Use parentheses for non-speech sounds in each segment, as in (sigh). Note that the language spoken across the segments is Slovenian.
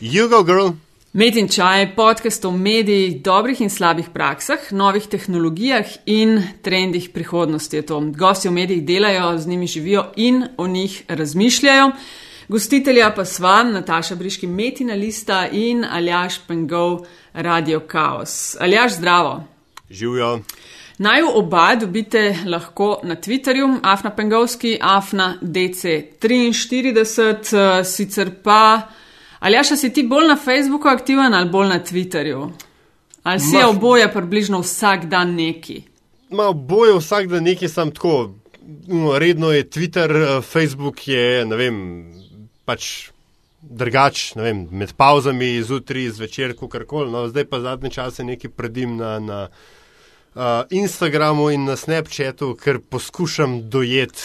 You go, girl. Med in čaj, podcast o medijih, dobrih in slabih praksah, novih tehnologijah in trendih prihodnosti. Gosti v medijih delajo, z njimi živijo in o njih razmišljajo. Gostitelja pa sva Nataša Briški, Metina Lista in Aljaš Pengov, Radio Chaos. Aljaš, zdravo. Živijo. Naj oba dobite lahko na Twitterju, Afna Pengovski, Afna DC43, sicer pa. Aljaša, si ti bolj na Facebooku aktiven ali bolj na Twitterju? Ali si Ma- oboje približno vsak dan neki? Ma boje vsak dan nekaj sam tako. No, redno je Twitter, eh, Facebook je, ne vem, pač drugač, ne vem, med pauzami, zjutraj, zvečer, kakorkoli. No, zdaj pa zadnje čase nekaj predim na, na uh, Instagramu in na Snapchatu, ker poskušam dojeti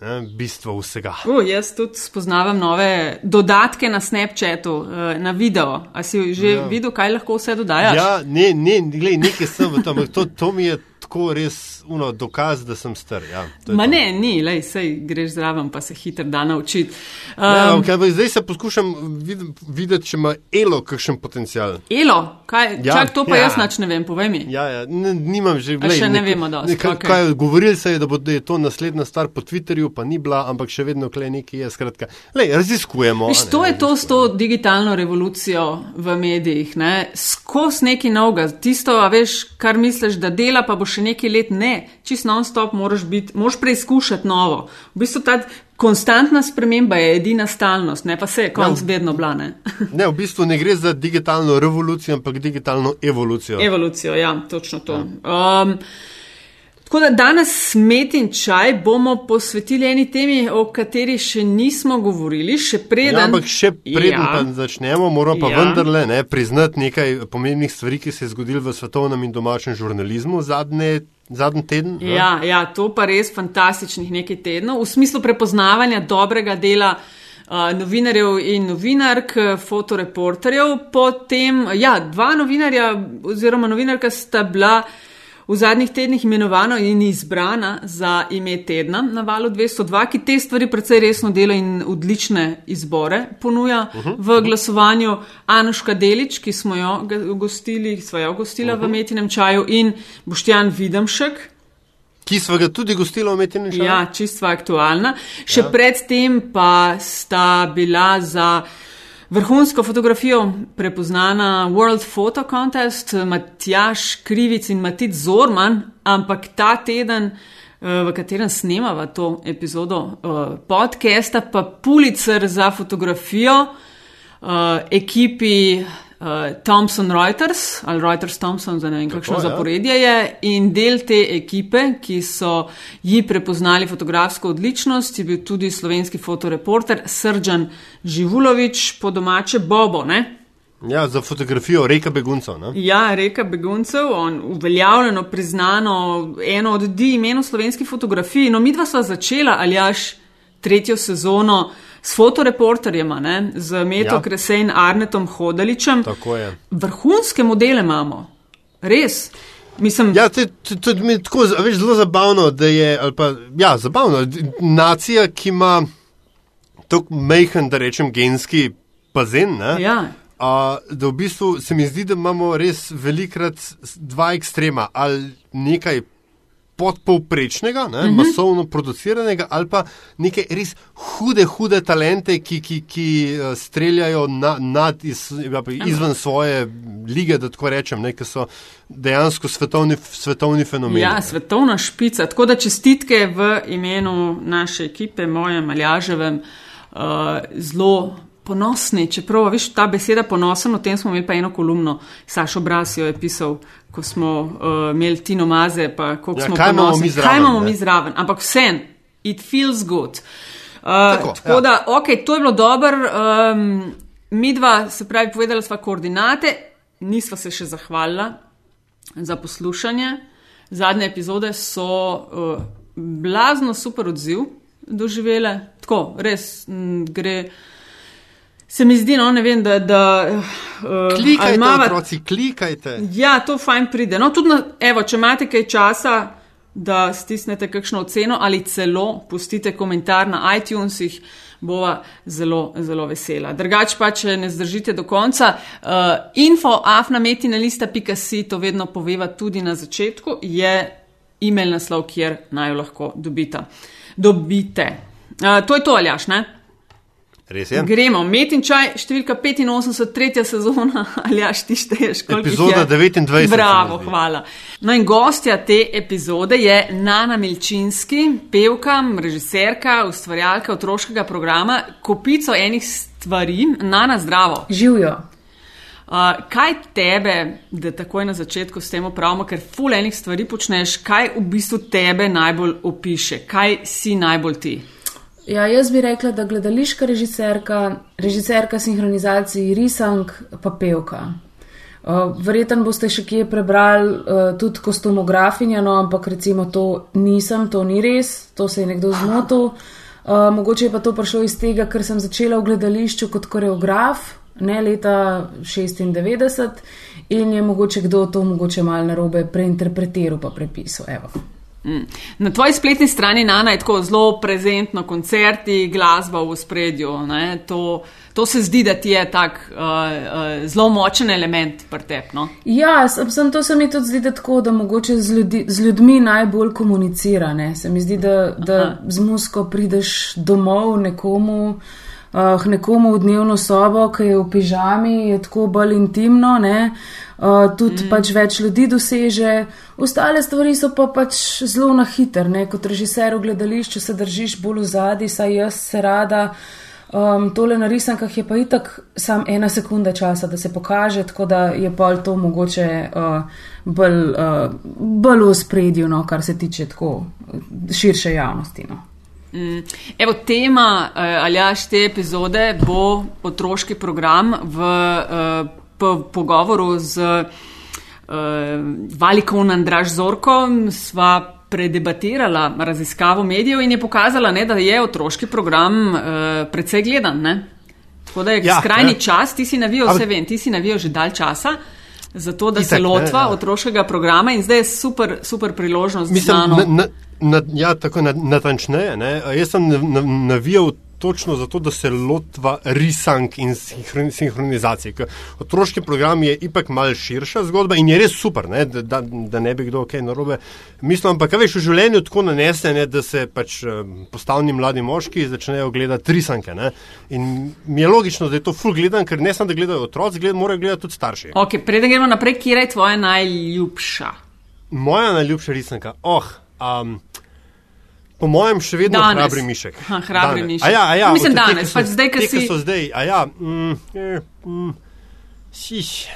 ne, bistvo vsega. Uh, jaz tudi spoznavam nove dodatke na Snapchatu, eh, na video. A si že Ja. videl, kaj lahko vse dodajaš? Ja, ne, ne, glej, nekaj sem v tem, to, to mi je tako res uno, dokaz, da sem star. Ja, to Ma to. ne, ni, lej, sej greš zraven, pa se hitro da naučiti. Ja, Um, okay, ampak zdaj se poskušam vid, videti, če ima Elo kakšen potencial. Elo, kaj, Ja, ja, čak to pa ja. ja. jaz nač ne vem, povej mi. Ja, ja, ne, nimam že A še ne vemo dosti, Kaj, okej. kaj, govorili se je, da, bo, da je to naslednja stvar po Twitterju, pa ni bila, ampak še vedno kle nekaj je. Skratka, lej, raziskujemo. Viš, a ne, to je to s to digitalno revolucijo v medijih. ne. Skos neki novega, tisto, veš, kar misliš, da dela, pa bo še nekaj let ne. Čist non-stop moraš, biti, moraš preizkušati novo. V bistvu ta konstantna sprememba je edina stalnost, ne pa se je konc Ja. vedno blane. (laughs) Ne, v bistvu ne gre za digitalno revolucijo, ampak digitalno evolucijo. Evolucijo, ja, točno to. Um, tako da danes met in čaj bomo posvetili eni temi, o kateri še nismo govorili, še preden. Ja, ampak še preden ja. pa začnemo, moramo pa ja. Vendarle ne, priznati nekaj pomembnih stvari, ki se je zgodilo v svetovnem in domačem žurnalizmu zadnje, zadnji teden. ne. Ja, ja, to pa res fantastičnih nekaj tednov, v smislu prepoznavanja dobrega dela. Uh, novinarjev in novinark, fotoreporterjev. Potem, ja, dva novinarja oziroma novinarka sta bila v zadnjih tednih imenovana in izbrana za ime tedna na valu 202, ki te stvari precej resno dela in odlične izbore ponuja uh -huh. v glasovanju. Anuška Delič, ki smo jo gostili, sva jo gostila uh -huh. v Metinem čaju, in Boštjan Videmšek. Ki smo ga tudi gostili v Metini šali. Ja, čisto aktualna. Še ja. predtem pa sta bila za vrhunsko fotografijo prepoznana World Photo Contest, Matjaš Krivic in Matic Zorman, ampak ta teden, eh, v katerem snemava to epizodo eh, podcasta, pa Pulitzer za fotografijo eh, ekipi uh, Thomson Reuters ali Reuters Thomson, za ne vem kakšno ja. zaporedje je. In del te ekipe, ki so ji prepoznali fotografsko odličnost, je bil tudi slovenski fotoreporter Srđan Živulovič, po domače Bobo. Ne? ja, za fotografijo reka beguncev. Ne? Ja, reka beguncev, on uveljavljeno, priznano, eno od di imenov slovenski fotografiji. No, mi dva sva začela, ali jaš tretjo sezono s fotoreporterjema, ne, z Meto Ja. Kresej in Arnetom Hodaličem. Vrhunske modele imamo, res. Mislim, Ja, to, to, to mi je tako a veš, zelo zabavno, da je, pa, ja, zabavno, nacija, ki ima tako majhen, da rečem, genski bazen, ne, ja, a, da v bistvu se mi zdi, da imamo res velikrat dva ekstrema, ali nekaj podpovprečnega, ne, uh -huh. masovno produciranega, ali pa neke res hude, hude talente, ki, ki, ki eh, streljajo na, nad iz, ja, izven svoje lige, da tako rečem, ne, ki so dejansko svetovni, svetovni fenomeni. ja, svetovna špica. Tako da čestitke v imenu naše ekipe, mojem Aljaževem, uh, zelo. Ponosni, čeprav, veš, ta beseda ponosen, o tem smo imeli pa eno kolumno, Sašo Bras jo je pisal, ko smo uh, imeli Tino Maze, pa koliko Ja, smo kaj imamo ponosni. mi zraven, kaj imamo ne? mi zraven, ampak vsem, it feels good. Uh, Tako, tako tako ja. da, ok, to je bilo dobro. Um, mi dva, se pravi, povedala sva koordinate, nisva se še zahvalila za poslušanje. Zadnje epizode so uh, blazno super odziv doživele, tako res m, gre. Se mi zdi, no, ne vem, da. da uh, Klikajte, ali imava- otroci, klikajte. Ja, to fajn pride. No, tudi, na, evo, če imate kaj časa, da stisnete kakšno oceno ali celo pustite komentar na iTunesih. Bova zelo, zelo vesela. Drugač pa, če ne zdržite do konca, uh, info afnametinalista.si, to vedno poveva tudi na začetku, je e-mail naslov, kjer naj jo lahko dobite. dobite. Uh, to je to, Aljaš, ne? Res je. Gremo, Metin čaj, številka 85, tretja sezona, (laughs) ali ja, ti šteješ, koliko Epizoda je? 29. se mi Bravo, zdi. hvala. No in gostja te epizode je Nana Milčinski, pevka, režiserka, ustvarjalka otroškega programa, kopico enih stvari. Nana, zdravo. Živijo. Uh, kaj tebe, da takoj na začetku s tem opravimo, ker ful enih stvari počneš, kaj v bistvu tebe najbolj opiše, kaj si najbolj ti? Ja, jaz bi rekla, da gledališka režiserka, režiserka sinhronizacij, risank, pa pevka. Uh, Verjetno boste še kje prebrali uh, tudi kostumografinja, no, ampak recimo to nisem, to ni res, to se je nekdo zmotil. Uh, mogoče je pa to prišlo iz tega, ker sem začela v gledališču kot koreograf, ne leta 96, in je mogoče kdo to mogoče malo narobe preinterpretiral pa prepisal. Evo. Mm. Na tvoji spletni strani Nana je tako zelo prezentno, koncerti, glasba v spredju. To, to se zdi, da ti je tak uh, uh, zelo močen element pri tebi. No? Ja, sem, sem, to se mi tudi zdi da tako, da mogoče z, ljudi, z ljudmi najbolj komunicira. Ne? Se mi zdi, da, da z musko prideš domov nekomu. Uh, nekomu v dnevno sobo, ki je v pižami, je tako bolj intimno, uh, tudi mm. pač več ljudi doseže, ostale stvari so pa pač zelo na hiter. Ne? Kot režiser v gledališču se držiš bolj v zadnji, saj jaz se rada. Um, tole na risankah je pa itak sam ena sekunda časa, da se pokaže, tako da je pol to mogoče uh, bolj, uh, bolj v spredju, no, kar se tiče tako širše javnosti. No. Mm. Evo, tema uh, aljaš te epizode bo otroški program v uh, po, pogovoru z uh, Valikom Andraž Zorko. Sva predebatirala raziskavo medijev in je pokazala, ne, da je otroški program uh, precej gledan. Ne? Tako da je ja, skrajni ne. čas, ti si navijal, vse vem, ti si navijal že dalj časa. Zato, da Itak, se lotva ne, ne. otroškega programa in zdaj je super, super priložnost. Mislim, na, na, na, ja, tako natančneje. Na Jaz sem navijal točno zato, da se lotva risank in sinhronizacije. Otroški program je ipak mal širša zgodba in je res super, ne, da, da, da ne bi kdo kaj narobe mislil. Ampak, kaj veš, v življenju tako nanese, ne, da se pač postavni mladi moški začnejo gledati risanke. Ne. In mi je logično, da je to full gledan, ker ne samo, da gledajo otroci, gled, morajo gledati tudi starši. Ok, preden gremo naprej, kje je tvoja najljubša? Moja najljubša risanka. Oh, um, Po mojem, še vedno danes. hrabri mišek. Ha, hrabri danes. mišek. A ja, a ja, Mislim, od te, danes, ki so- pač zdaj, te, si- so zdaj. A ja, mm, eh, mm, šiš.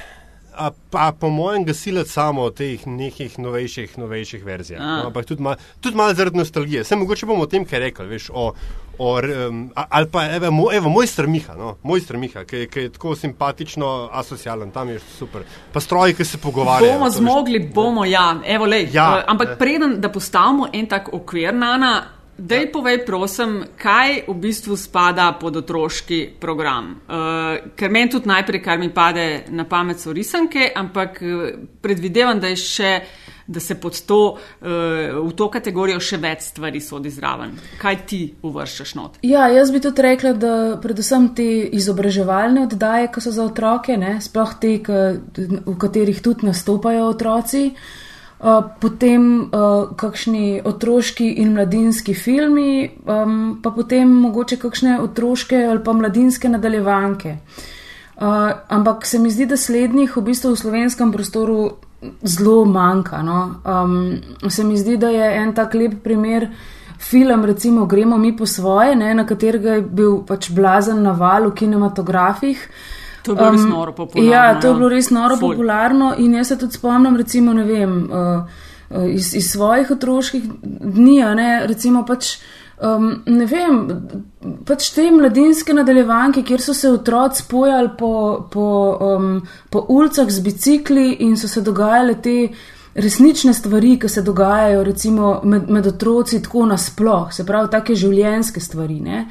A pa po mojem gasilec samo teh nekih novejših, novejših verzijah. A. No, ampak tudi malo mal zaradi nostalgije. Se mogoče bomo o tem kaj rekli, veš, o, o, um, ali pa evo, mo, evo, moj strmiha, no, moj strmiha, ki, ki je tako simpatično asocialen, tam je super. Pa stroji, ki se pogovarjajo. Bomo to veš. zmogli, bomo, ja. Evo, lej, Ja, uh, ampak ne. preden, da postavimo en tak okvir, Nana, daj povej, prosim, kaj v bistvu spada pod otroški program. Uh, ker meni tudi najprej, kar mi pade na pamet, so risanke, ampak predvidevam, da je še. Da se pod to, uh, v to kategorijo še več stvari sodi zraven. Kaj ti uvrščaš not? Ja, jaz bi tudi rekla, da predvsem te izobraževalne oddaje, ki so za otroke, ne, sploh te, v katerih tudi nastopajo otroci, uh, potem uh, kakšni otroški in mladinski filmi, pa potem mogoče kakšne otroške ali pa mladinske nadaljevanke. Uh, ampak se mi zdi, da slednjih v bistvu v slovenskem prostoru zelo manjka. No? Um, se mi zdi, da je en tak lep primer film, recimo Gremo mi po svoje, ne, na katerega je bil pač blazen naval v kinematografih. To je bilo res noro popularno. Ja, to je bilo res noro Ful. popularno in jaz se tudi spomnim, recimo, ne vem, uh, uh, iz, iz svojih otroških dni, ne, recimo pač. Um, ne vem, pač te mladinske nadaljevanke, kjer so se otroci spojali po, po, um, po ulicah z bicikli in so se dogajale te resnične stvari, ki se dogajajo recimo med, med otroci tako nasploh, se pravi, take življenjske stvari. Ne?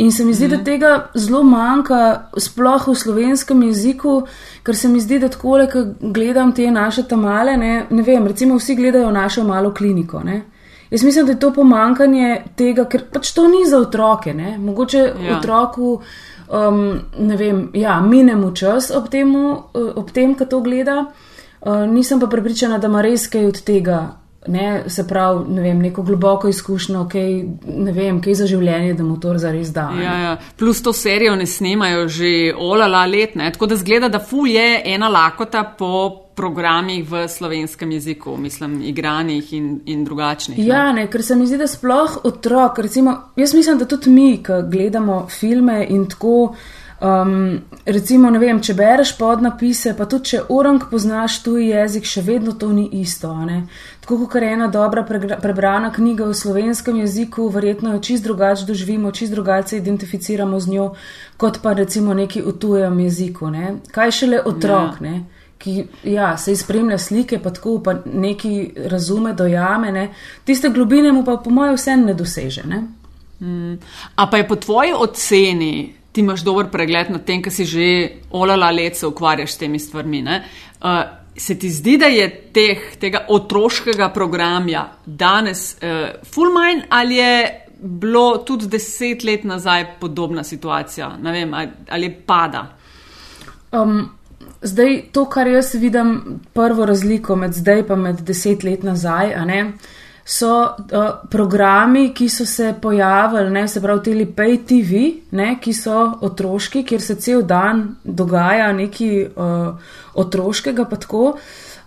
In se mi zdi, mm. da tega zelo manjka, sploh v slovenskem jeziku, ker se mi zdi, da tako, ko gledam te naše tamale, ne, ne vem, recimo vsi gledajo našo malo kliniko. Ne. Jaz mislim, da je to pomankanje tega, ker pač to ni za otroke. Ne. Mogoče ja. otroku, um, ne vem, ja, minemo čas ob, temu, ob tem, ko to gleda. Uh, nisem pa prepričana, da ima res kaj od tega ne, se pravi, ne vem, neko globoko izkušnjo, kaj, ne vem, kaj za življenje, da mu to zares da. Ja, ja. Plus to serijo ne snemajo že olala let, ne? tako da zgleda, da ful je ena lakota po programih v slovenskem jeziku, mislim, igranih in, in drugačnih. Ja, ne, ker se mi zdi, da sploh otrok, recimo, jaz mislim, da tudi mi, ki gledamo filme in tako. Um, recimo, ne vem, če bereš podnapise, pa tudi če orang poznaš tuji jezik, še vedno to ni isto. Tako kot ena dobra prebrana knjiga v slovenskem jeziku, verjetno jo čist drugače doživimo, čist drugače se identificiramo z njo, kot pa recimo neki v tujem jeziku. Ne? Kaj šele otrok, ja. ne? ki ja, se izpremlja slike, pa tako pa neki razume, dojame, ne? tiste globine mu pa po mojem vsem ne doseže. Ne? Mm. A pa je po tvoji oceni ti imaš dober pregled na tem, kar si že olala let se ukvarjaš s temi stvarmi. Uh, se ti zdi, da je teh, tega otroškega programa danes uh, full mind ali je bilo tudi deset let nazaj podobna situacija? Ne vem, ali je pada. Um. Zdaj, to, kar jaz vidim, prvo razliko med zdaj in med deset let nazaj, uh, so uh, programi, ki so se pojavili, ne, se pravi, tele pay TV, ne, ki so otroški, kjer se cel dan dogaja nekaj uh, otroškega, pa tako.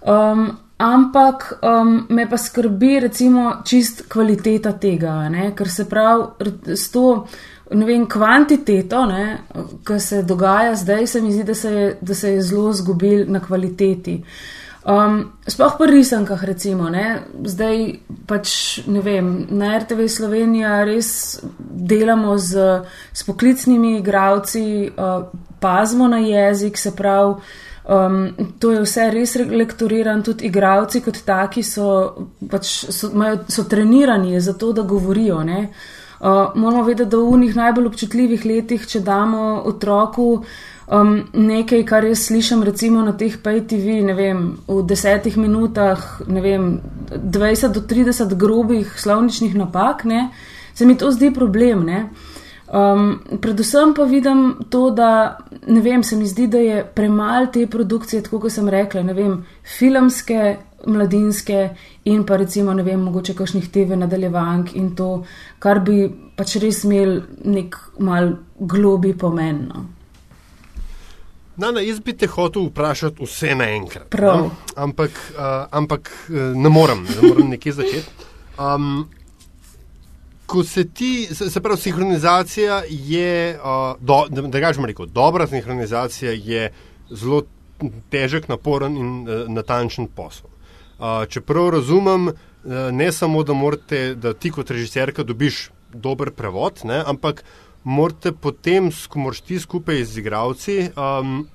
Um, ampak um, me pa skrbi, recimo, čist kvaliteta tega, ne, ker se pravi, s to. Ne vem, kvantiteto, ki se dogaja zdaj, se mi zdi, da se je, da se je zelo zgubil na kvaliteti. Uh, Um, sploh pri risankah, recimo, ne? zdaj pač ne vem, na RTV Slovenija res delamo z, z poklicnimi igravci, uh, pazimo na jezik, se pravi, um, to je vse res lektoriran, tudi igravci kot taki so, pač so, majo, so trenirani za to, da govorijo. Uh, moramo vedeti, da v unih najbolj občutljivih letih, če damo otroku, Um, nekaj, kar jaz slišim, recimo na teh PayTV, ne vem, v desetih minutah, ne vem, 20 do 30 grobih slovničnih napak, ne, se mi to zdi problem. Um, predvsem pa vidim to, da ne vem, se mi zdi, da je premalo te produkcije, tako kot sem rekla, ne vem, filmske, mladinske in pa recimo, ne vem, mogoče kakšnih TV nadaljevank in to, kar bi pač res imel nek mal globi pomen. No. Na, na, jaz bi te hotel vprašati vse naenkrat. No? Ampak, uh, ampak uh, ne morem, ne morem nekje začeti. Um, ko se ti, se, pravi, sinhronizacija je, uh, do, da, da kažem rekel, dobra sinhronizacija je zelo težek, naporen in uh, natančen posel. Uh, čeprav razumem, uh, ne samo, da, morate, da ti kot režiserka dobiš dober prevod, ne, ampak morate potem, ko moraš ti skupaj z igravci, um,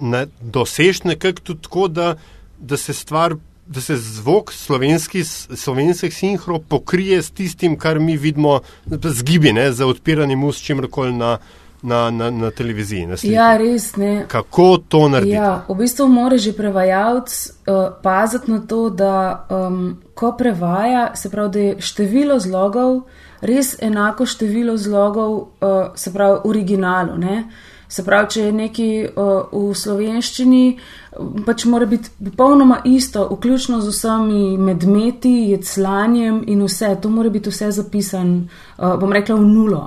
ne, dosež nekako tudi tako, da, da se stvar, da se zvok slovenski, slovenskih sinhro pokrije s tistim, kar mi vidimo z gibi, ne, za odpiranje ust čimrkoli na. Na, na, na televiziji. Na ja, res ne. Kako to narediti? Ja, v bistvu mora že prevajalec uh, paziti na to, da um, ko prevaja, se pravi, da je število zlogov uh, res enako število zlogov, uh, se pravi, originalu. Ne? Se pravi, če je nekaj uh, v slovenščini, pač mora biti popolnoma isto, vključno z vsemi medmeti, jeclanjem in vse. To mora biti vse zapisano, uh, bom rekla, v nulo.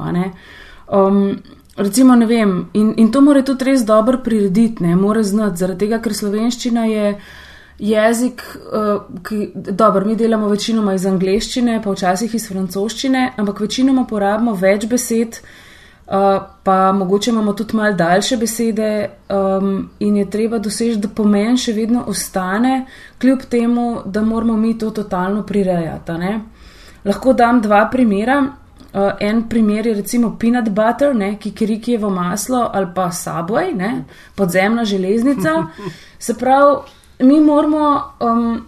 Um, recimo, ne vem, in, in to mora tudi res dobro prirediti, ne more znati, zaradi tega, ker slovenščina je jezik, uh, ki, dobro, mi delamo večinoma iz angleščine, pa včasih iz francoščine, ampak večinoma porabimo več besed, uh, pa mogoče imamo tudi mal daljše besede in je treba doseči, da pomen še vedno ostane, kljub temu, da moramo mi to totalno prirejati. Ne? Lahko dam dva primera. Uh, en primer je recimo peanut butter, ne, kikirikijevo maslo ali pa subway, ne, podzemna železnica. Se pravi, mi moramo, um,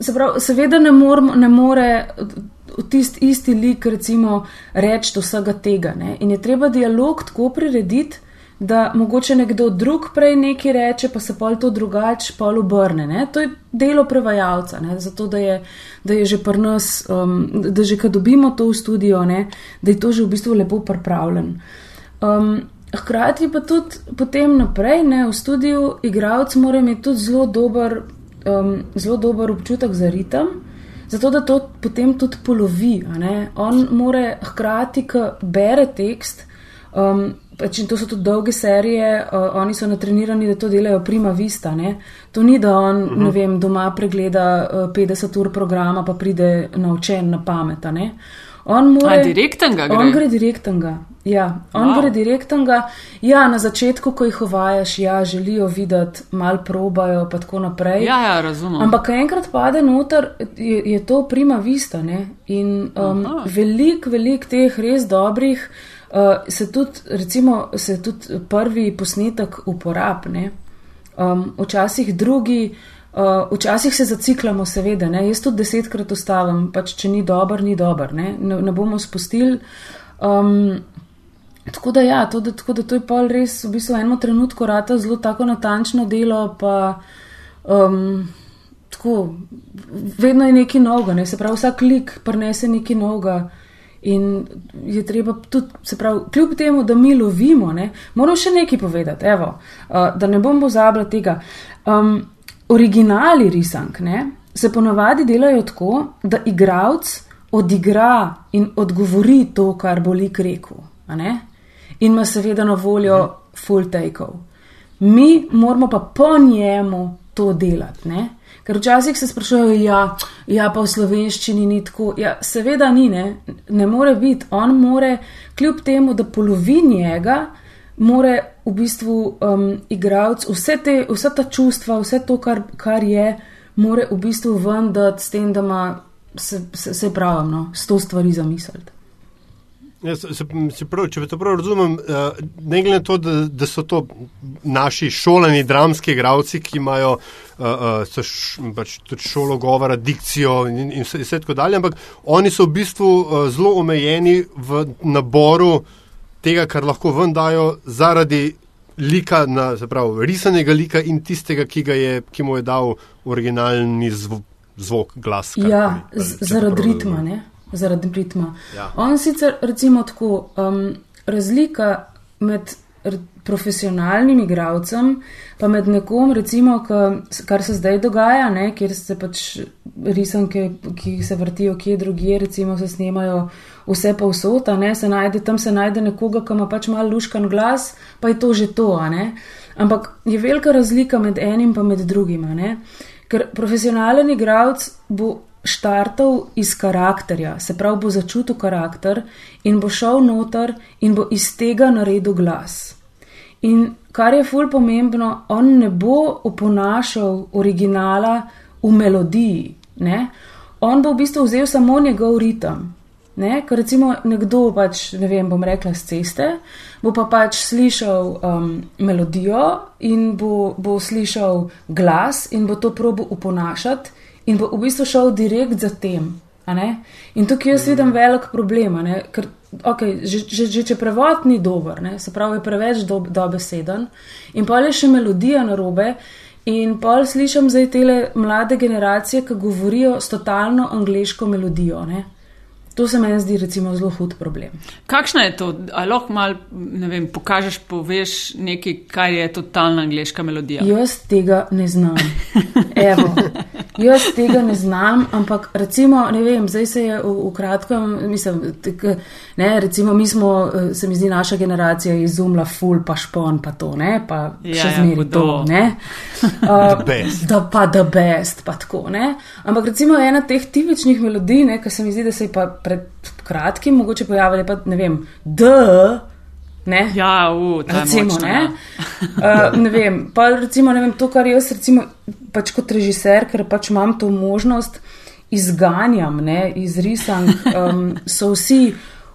se pravi, seveda ne, moramo, ne more tisti isti lik, recimo, reči vsega tega. Ne? In je treba dialog tako prirediti, da mogoče nekdo drug prej nekaj reče, pa se pol to drugače pol obrne. Ne? To je delo prevajalca, ne? zato da je, da je že pri nas, um, da že kad dobimo to v studio, ne? da je to že v bistvu lepo pripravljen. Um, hkrati pa tudi potem naprej, ne? v studiu, igravc mora imeti tudi zelo dober, um, zelo dober občutek za ritem. Zato, da to potem tudi polovi. On mora hkrati, ko bere tekst, um, Pač to so tudi dolge serije, uh, oni so natrenirani, da to delajo prima vista. Ne? To ni, da on uh mhm. -huh. vem, doma pregleda uh, 50 ur programa, pa pride naučen na pamet. On, more, gre. on gre direktnega. Ja, on wow. gre direktnega. Ja, na začetku, ko jih uvajaš, ja, želijo videti, malo probajo, pa tako naprej. Ja, ja, razumem. Ampak, ko enkrat pade noter, je, je to prima vista. Ne? In um, veliko, veliko teh res dobrih. Uh, se tudi, recimo, se tudi prvi posnetek uporabne, um, včasih drugi, uh, včasih se zaciklamo, seveda, ne? jaz tudi desetkrat ustavim, pač če ni dober, ni dober, ne, ne, ne bomo spustili. Um, tako da, ja, to, da, tako da to je pa res v bistvu eno trenutko rata zelo tako natančno delo, pa um, tako, vedno je nekaj novega, ne? se pravi, vsak klik prenese nekaj novega. In je treba tudi, se pravi, kljub temu, da mi lovimo, ne, moram še nekaj povedati, evo, uh, da ne bom pozabila tega. Um, originali risank ne, se ponavadi delajo tako, da igravc odigra in odgovori to, kar bo lik rekel. In ima seveda na voljo full take-ov. Mi moramo pa po njemu to delati. Ne? Ker včasih se sprašujejo, ja, ja, pa v slovenščini ni tako. Ja, seveda ni, ne, ne more biti. On more, kljub temu, da polovi njega, more v bistvu um, igravc vse, te, vse ta čustva, vse to, kar, kar je, more v bistvu vendati s tem, da ima se, se, se pravi, no, sto stvari zamisliti. Ja, se, se prav, če to prav razumem, uh, ne glede na to, da, da so to naši šolani dramski igravci, ki imajo uh, uh, š, pač tudi šolo govora, dikcijo in, in vse, vse tako dalje, ampak oni so v bistvu uh, zelo omejeni v naboru tega, kar lahko ven dajo zaradi lika, na, pravi, risanega lika in tistega, ki, je, ki mu je dal originalni zvo, zvok, glas. Ja, zaradi ritma, ne? Zaradi ritma. Ja. On sicer, recimo, tako um, razlika med profesionalnim igravcem, pa med nekom, recimo, kar se zdaj dogaja, ne, kjer se pač risanke, ki se vrtijo kje drugje, recimo se snemajo vse pa vsota, ne, se najde, tam se najde nekoga, ki ima pač mal luškan glas, pa je to že to, ne. Ampak je velika razlika med enim in med drugim, ne. Ker profesionalen igravc bo štartal iz karakterja, se pravi, bo začutil karakter in bo šel noter in bo iz tega naredil glas. In kar je ful pomembno, on ne bo oponašal originala v melodiji, ne? on bo v bistvu vzel samo njegov ritem. Ne? Ker recimo nekdo, pač, ne vem, bom rekla z ceste, bo pa pač slišal um, melodijo in bo, bo slišal glas in bo to probo uponašati in bo v bistvu šel direkt za tem. In tukaj jaz vidim velik problem, ker okay, že, že, že če prevod ni dober, ne? se pravi, je preveč do, dobeseden in pa je še melodija na robe. In pol slišim zdaj te mlade generacije, ki govorijo s totalno angliško melodijo. Ne? To se meni zdi recimo zelo hud problem. Kakšna je to? Ali lahko mal, ne vem, pokažeš, poveš nekaj, kar je totalna angliška melodija? Jaz tega ne znam. Evo. Jaz tega ne znam, ampak recimo, ne vem, zdaj se je v, v kratkem, mislim, tek, ne, recimo mi smo, eh, se mi zdi, naša generacija izumla ful pa špon pa to, ne, pa ja, še ja, zmeri ja, to, ne. (laughs) Uh, da pa the best, pa tako, ne. Ampak recimo ena teh tipičnih melodij, ne, ki se mi zdi, da se je pa pred kratkim mogoče pojavili, pa ne vem, d. Ne? Ja, v tem recimo. Ne? Uh, (laughs) ne vem, pa recimo, ne vem, to, kar jaz recimo, pač kot režiser, ker pač imam to možnost, izganjam ne, iz risank, um, so vsi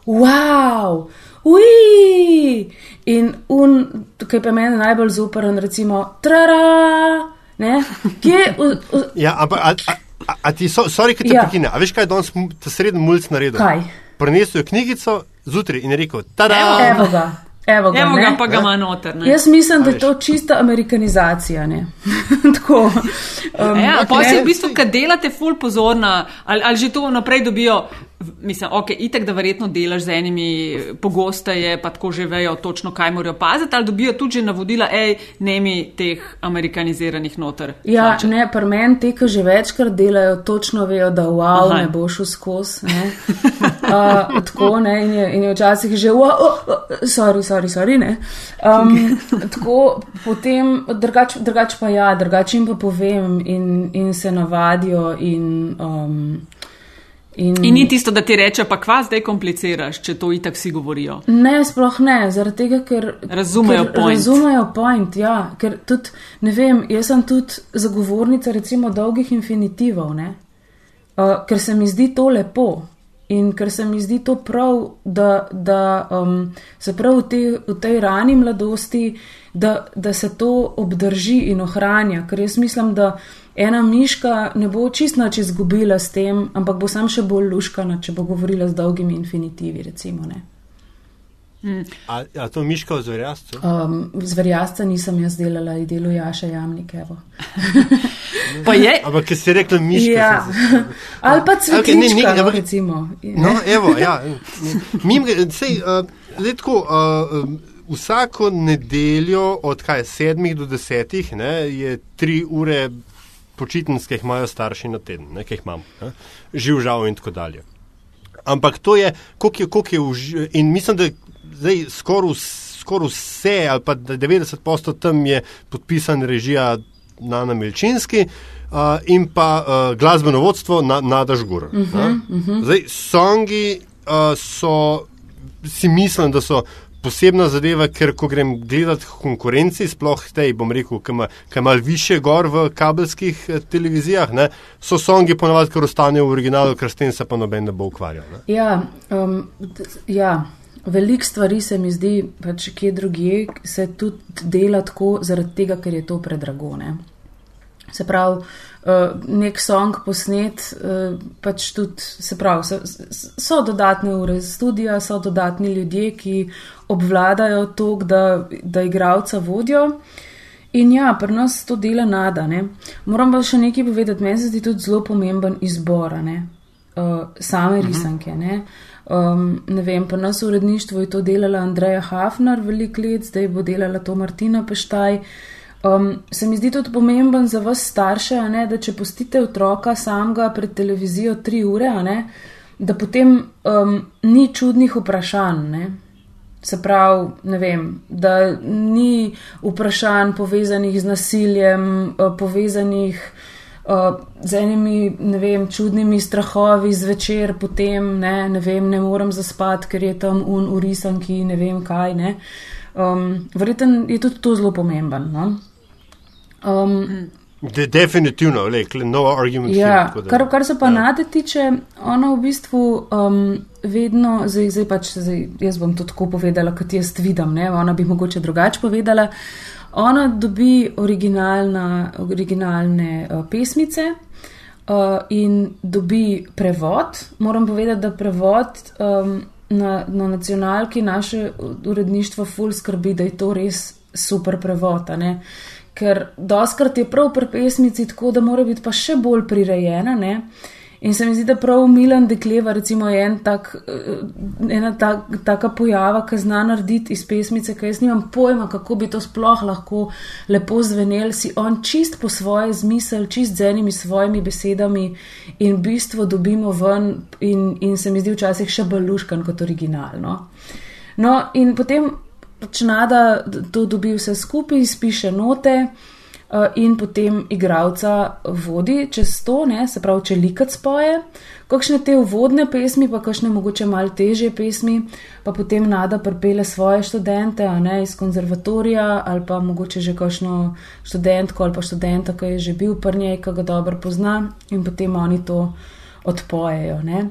wow, ui! In un, tukaj pa meni najbolj zoperen, recimo, trara, ne, kje. U, u, ja, ampak. A, a, A, a ti, so, sorry, ki te Ja. prekine. A veš, kaj je danes ta sreden mulj naredil? Kaj? Prinesel je knjigico zjutraj in je rekel: Tada! Evo ga, evo ga. Evo ne. ga, pa ga ima noter. ne. Jaz mislim, da je to čista amerikanizacija. ne. (laughs) Tako. Um, Ja, ok, pa si ne, v bistvu, kad delate ful pozorna, ali, ali že to naprej dobijo, mislim, ok, itek, da verjetno delaš z enimi pogosteje, pa tako že vejo točno, kaj morajo paziti, ali dobijo tudi že navodila, hej, ne mi teh amerikaniziranih noter. Ja, tlačiti. ne, pri meni te, ki že večkrat delajo, točno vejo, da wow, Aha. ne bo šel skozi. ne. (laughs) Uh, tako ne, in je, in je včasih že, wow, oh, oh, sorry, sorry, sorry. ne. Um, (laughs) tako potem, drugač, drugač pa ja, drugače jim pa povem in, in se navadijo. In, um, in, In ni tisto, da ti reče, pa kva zdaj kompliciraš, če to itak vsi govorijo. Ne, sploh ne, zaradi tega, ker Razumejo ker point. Razumejo point, ja, ker tudi, ne vem, jaz sem tudi zagovornica recimo dolgih infinitivov, ne, uh, ker se mi zdi to lepo in ker se mi zdi to prav, da, da um, se prav v, te, v tej rani mladosti, da, da se to obdrži in ohranja, ker jaz mislim, da ena miška ne bo čist nič izgubila s tem, ampak bo sam še bolj luškana, če bo govorila z dolgimi infinitivi, recimo, ne. A, a to miška v zverjastcu? Um, Zverjasca nisem jaz delala, je delo Jaša Jamnik. evo. (laughs) Pa je, Ampak, ki si rekla miška. Ja. (laughs) Ali pa Okej, ne, cvetlička, ne, no, recimo. No, evo, ja. Mim, sej, uh, zdaj tako, uh, um, vsako nedeljo od kaj, sedmih do desetih ne, je tri ure počitnic, ki jih imajo starši na teden, ne, ki jih imam, ne, živ, žal in tako dalje. Ampak to je, koliko je, koliko je uži, in mislim, da zdaj skoraj skoraj vse, ali pa da 90% tam je podpisan režija Nana Milčinski. Uh, in pa uh, glasbeno vodstvo na, Nada Žgur. Uh -huh, uh -huh. Zdaj, songi uh, so, si mislim, da so posebna zadeva, ker ko grem gledati konkurenci, sploh tej, bom rekel, ki ima- ki ima više gor v kabelskih eh, televizijah, ne, so songi ponovadi, ker ostanejo v originalu, ker s tem se pa noben ne bo ukvarjal. Ne. Ja, um, ja. Veliko stvari se mi zdi, pač kje drugje se tudi dela tako, zaradi tega, ker je to predrago. Ne? Se pravi, uh, nek song posnet, uh, pač tudi, se pravi, so, so dodatne ure studija, so dodatni ljudje, ki obvladajo to, da, da igravca vodijo. In ja, pri nas to dela nada. Ne? Moram pa še nekaj povedati, meni se zdi tudi zelo pomemben izbor ne? uh, same risanke. Ne? Um, ne vem, pri nas v uredništvu je to delala Andreja Hafner veliko let, zdaj bo delala to Martina Peštaj. Um, se mi zdi tudi pomemben za vas starše, ne, da če pustite otroka samega pred televizijo tri ure, ne, da potem um, ni čudnih vprašanj. Ne. Se pravi, ne vem, da ni vprašanj povezanih z nasiljem, eh, povezanih uh, z enimi, ne vem, čudnimi strahovi zvečer, potem ne, ne vem, ne morem zaspati, ker je tam un urisanki, ne vem kaj. Ne. Um, Verjetno je tudi to zelo pomemben. No? Um, De, definitivno, like, no argument. Ja, here, kar, kar se pa ja. nade tiče, ona v bistvu um, vedno, zdaj, zdaj pač zdaj, jaz bom to tako povedala, kot jaz vidim, ne? ona bi mogoče drugače povedala. Ona dobi originalne uh, pesmice uh, in dobi prevod. Moram povedati, da prevod um, na, na nacionalki naše uredništvo ful skrbi, da je to res super prevod. Ker doskrat je prav pri pesmici tako, da mora biti pa še bolj prirejena. Ne? In se mi zdi, da prav Milan Dekleva, recimo, je en tak, eh, ena tak, taka pojava, ki zna narediti iz pesmice, ki jaz nimam pojma, kako bi to sploh lahko lepo zvenel, si on čist po svoje zmisel, čist z enimi svojimi besedami in v bistvu dobimo ven in, in se mi zdi včasih še bolj luškan kot originalno. No, in potem pač nada to dobi vse skupaj, spiše note in potem igralca vodi čez to, ne, se pravi, če likat spoje. Kakšne te uvodne pesmi, pa kakšne mogoče malo težje pesmi, pa potem nada pripele svoje študente, ne iz konzervatorija ali pa mogoče že kakšno študentko ali pa študenta, ki je že bil pri njej, ki ga dobro pozna in potem oni to odpojejo. Ne.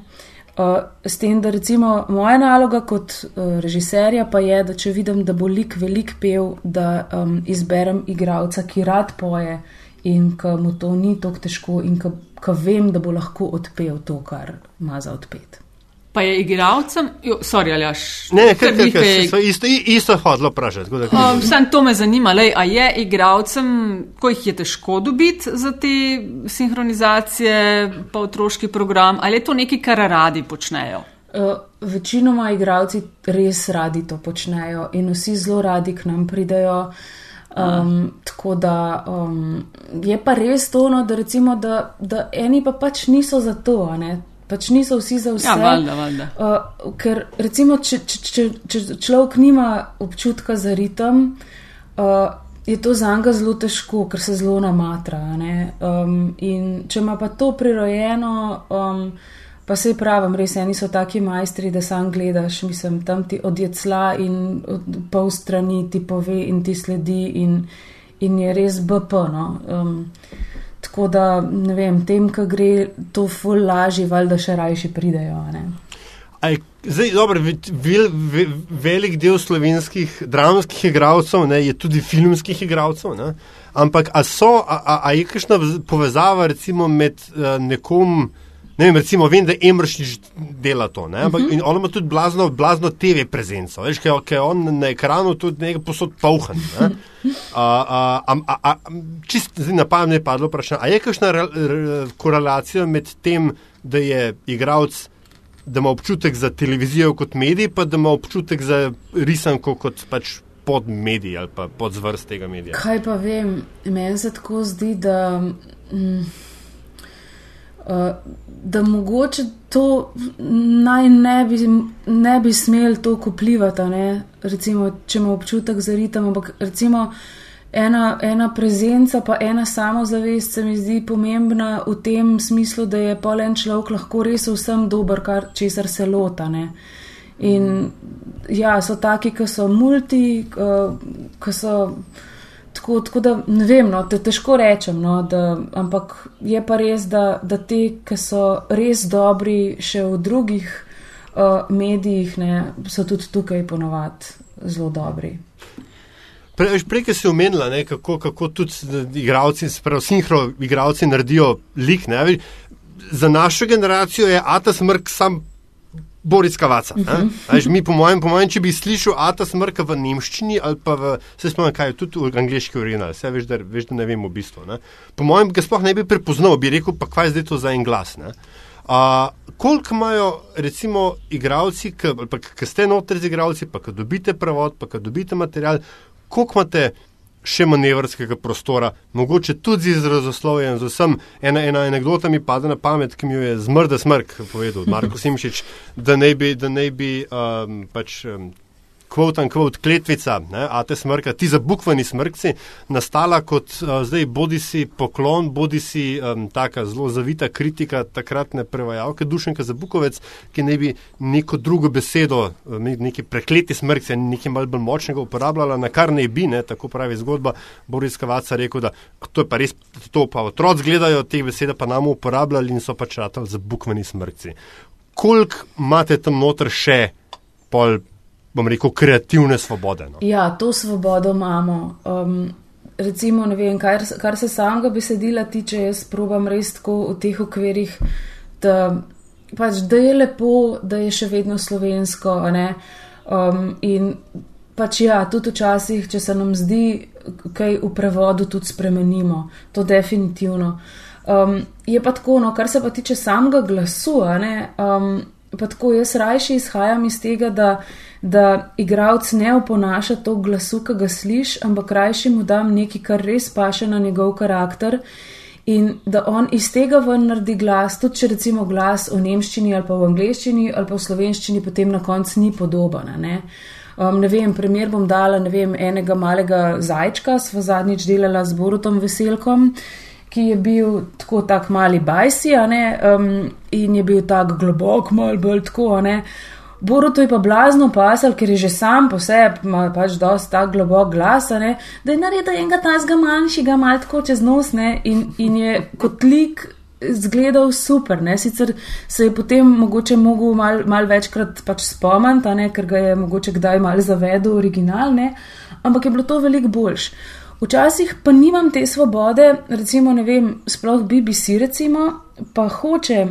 Uh, s tem, da recimo moja naloga kot uh, režiserja pa je, da če vidim, da bo lik velik pev, da um, izberem igralca, ki rad poje in ki mu to ni tako težko, in ki vem, da bo lahko odpel to, kar ima za odpet. Pa je igralcem, sorry, ali aš. Ne, ne, kaj, kaj, kaj, kaj, isto, isto hodilo vprašati. Um, Sam to me zanima, lej, a je igralcem, ko jih je težko dobiti za te sinhronizacije, pa otroški program, ali je to nekaj, kar radi počnejo? Uh, večinoma igralci res radi to počnejo in vsi zelo radi k nam pridejo. Um, tako da um, je pa res to, no, da, recimo, da, da eni pa pač niso za to, pač niso vsi za vse. Ja, valjda, valjda. Uh, ker recimo, če, če, če, če človek nima občutka za ritem, uh, je to za njega zelo težko, ker se zelo namatra. Um, in če ima pa to prirojeno. Um, Pa se pravim, res eni so taki majstri, da sam gledaš, mislim, tam ti odjecla in pol strani ti pove in ti sledi in, in je res BP. No. Um, tako da, ne vem, tem, ki gre to ful lažje, valjda še rajši pridejo. Aj, zdaj, dobro, vel, vel, velik del slovenskih dramskih igralcev ne, je tudi filmskih igralcev, ne. ampak a, so, a, a, a je kakšna povezava recimo med uh, nekom, Ne vem, recimo, vem, da Emršič dela to, ne? ampak uh. -huh. on ima tudi blazno, blazno TV prezenco, veš, ker je on na ekranu tudi nekaj posod pauhan. Ne? (laughs) Čist na pamet je padlo vprašanje, a je kakšna re, re, korelacija med tem, da je igralec, da ima občutek za televizijo kot medij, pa da ima občutek za risanko kot pač pod medij ali pa pod zvrst tega medija? Kaj pa vem, meni se tako zdi, da. Mm, da mogoče to naj ne bi, ne bi smel toliko vplivati, recimo, če ima občutek za ritem, ampak recimo ena, ena prezenca, pa ena samozavest se mi zdi pomembna v tem smislu, da je polen človek lahko res vsem dober, kar česar se lota. Ne? In ja, so taki, ki so multi, uh, ki so. Tako, tako da ne vem, no, te težko rečem, no, da, ampak je pa res, da, da te, ki so res dobri še v drugih uh, medijih, ne, so tudi tukaj ponovadi zelo dobri. Prej, prej si omenila, ne, kako, kako tudi igravci, sprav sinhro igravci naredijo lik. Ne, za našo generacijo je Atas Mrk sam Boris Kavaca. Uh -huh. Až, mi, po mojem, po mojem, če bi slišal Ata smrka v nemščini ali pa v, se spomnim, kaj je tudi v angliški original, vse veš, da, veš, da ne vem v bistvu. Ne? Po mojem, ga sploh ne bi prepoznal, bi rekel, pa kaj je zdaj to za en glas. Uh, koliko imajo, recimo, igravci, ki ste notri z igravci, pa ki dobite prevod, pa ki dobite material, koliko imate še manevrskega prostora, mogoče tudi z izrazoslovjem, z vsem. Ena, ena anekdota mi pade na pamet, ki mi jo je zmrda smrk povedal, Marko (laughs) Simšič, da ne bi, da ne bi um, pač. Um, kvot in kvot kletvica, ne, a te smrka, ti zabukvani smrkci, nastala kot uh, zdaj bodi si poklon, bodi si um, taka zelo zavita kritika takratne prevajalke Dušenka Zabukovec, ki ne bi neko drugo besedo, neki prekleti smrkci, nekaj malj bolj močnega uporabljala, na kar ne bi, ne, tako pravi zgodba Boris Kavaca rekel, da to je pa res, to pa otroci gledajo, te besede pa nam uporabljali in so pač ratali zabukvani smrkci. Kolik imate tam noter še pol bom rekel, kreativne svobode. No. Ja, to svobodo imamo. Um, recimo, vem, kar, kar se samega besedila tiče, jaz probam res tako v teh okvirih, da, pač, da je lepo, da je še vedno slovensko. Um, in pač ja, tudi včasih, če se nam zdi, kaj v prevodu tudi spremenimo, to definitivno. Um, je pa tako, no, kar se pa tiče samega glasu, um, pa tako jaz rajši izhajam iz tega, da da igralec ne oponaša to glasu, ki ga slišiš, ampak krajši mu dam nekaj, kar res paše na njegov karakter. In da on iz tega ven naredi glas, tudi če recimo glas v nemščini ali pa v angleščini ali pa v slovenščini, potem na koncu ni podoben. Ne? Um, ne vem, primer bom dala vem, enega malega zajčka, sva zadnjič delala z Borutom Veselkom, ki je bil tako tak mali bajsi, um, in je bil tak globok, mal bolj tako, ne. Boruto je pa blazno pasal, ker je že sam po sebi, ima pač dosta tak globok glas, ne, da je naredil enega tazga manjšega, mal tako čez nos, ne, in, in je kot lik zgledal super, ne, sicer se je potem mogoče mogel mal, mal večkrat pač spomniti, ne, ker ga je mogoče kdaj mal zavedel original, ne, ampak je bilo to veliko boljš. Včasih pa nimam te svobode, recimo, ne vem, sploh BBC, recimo, pa hoče,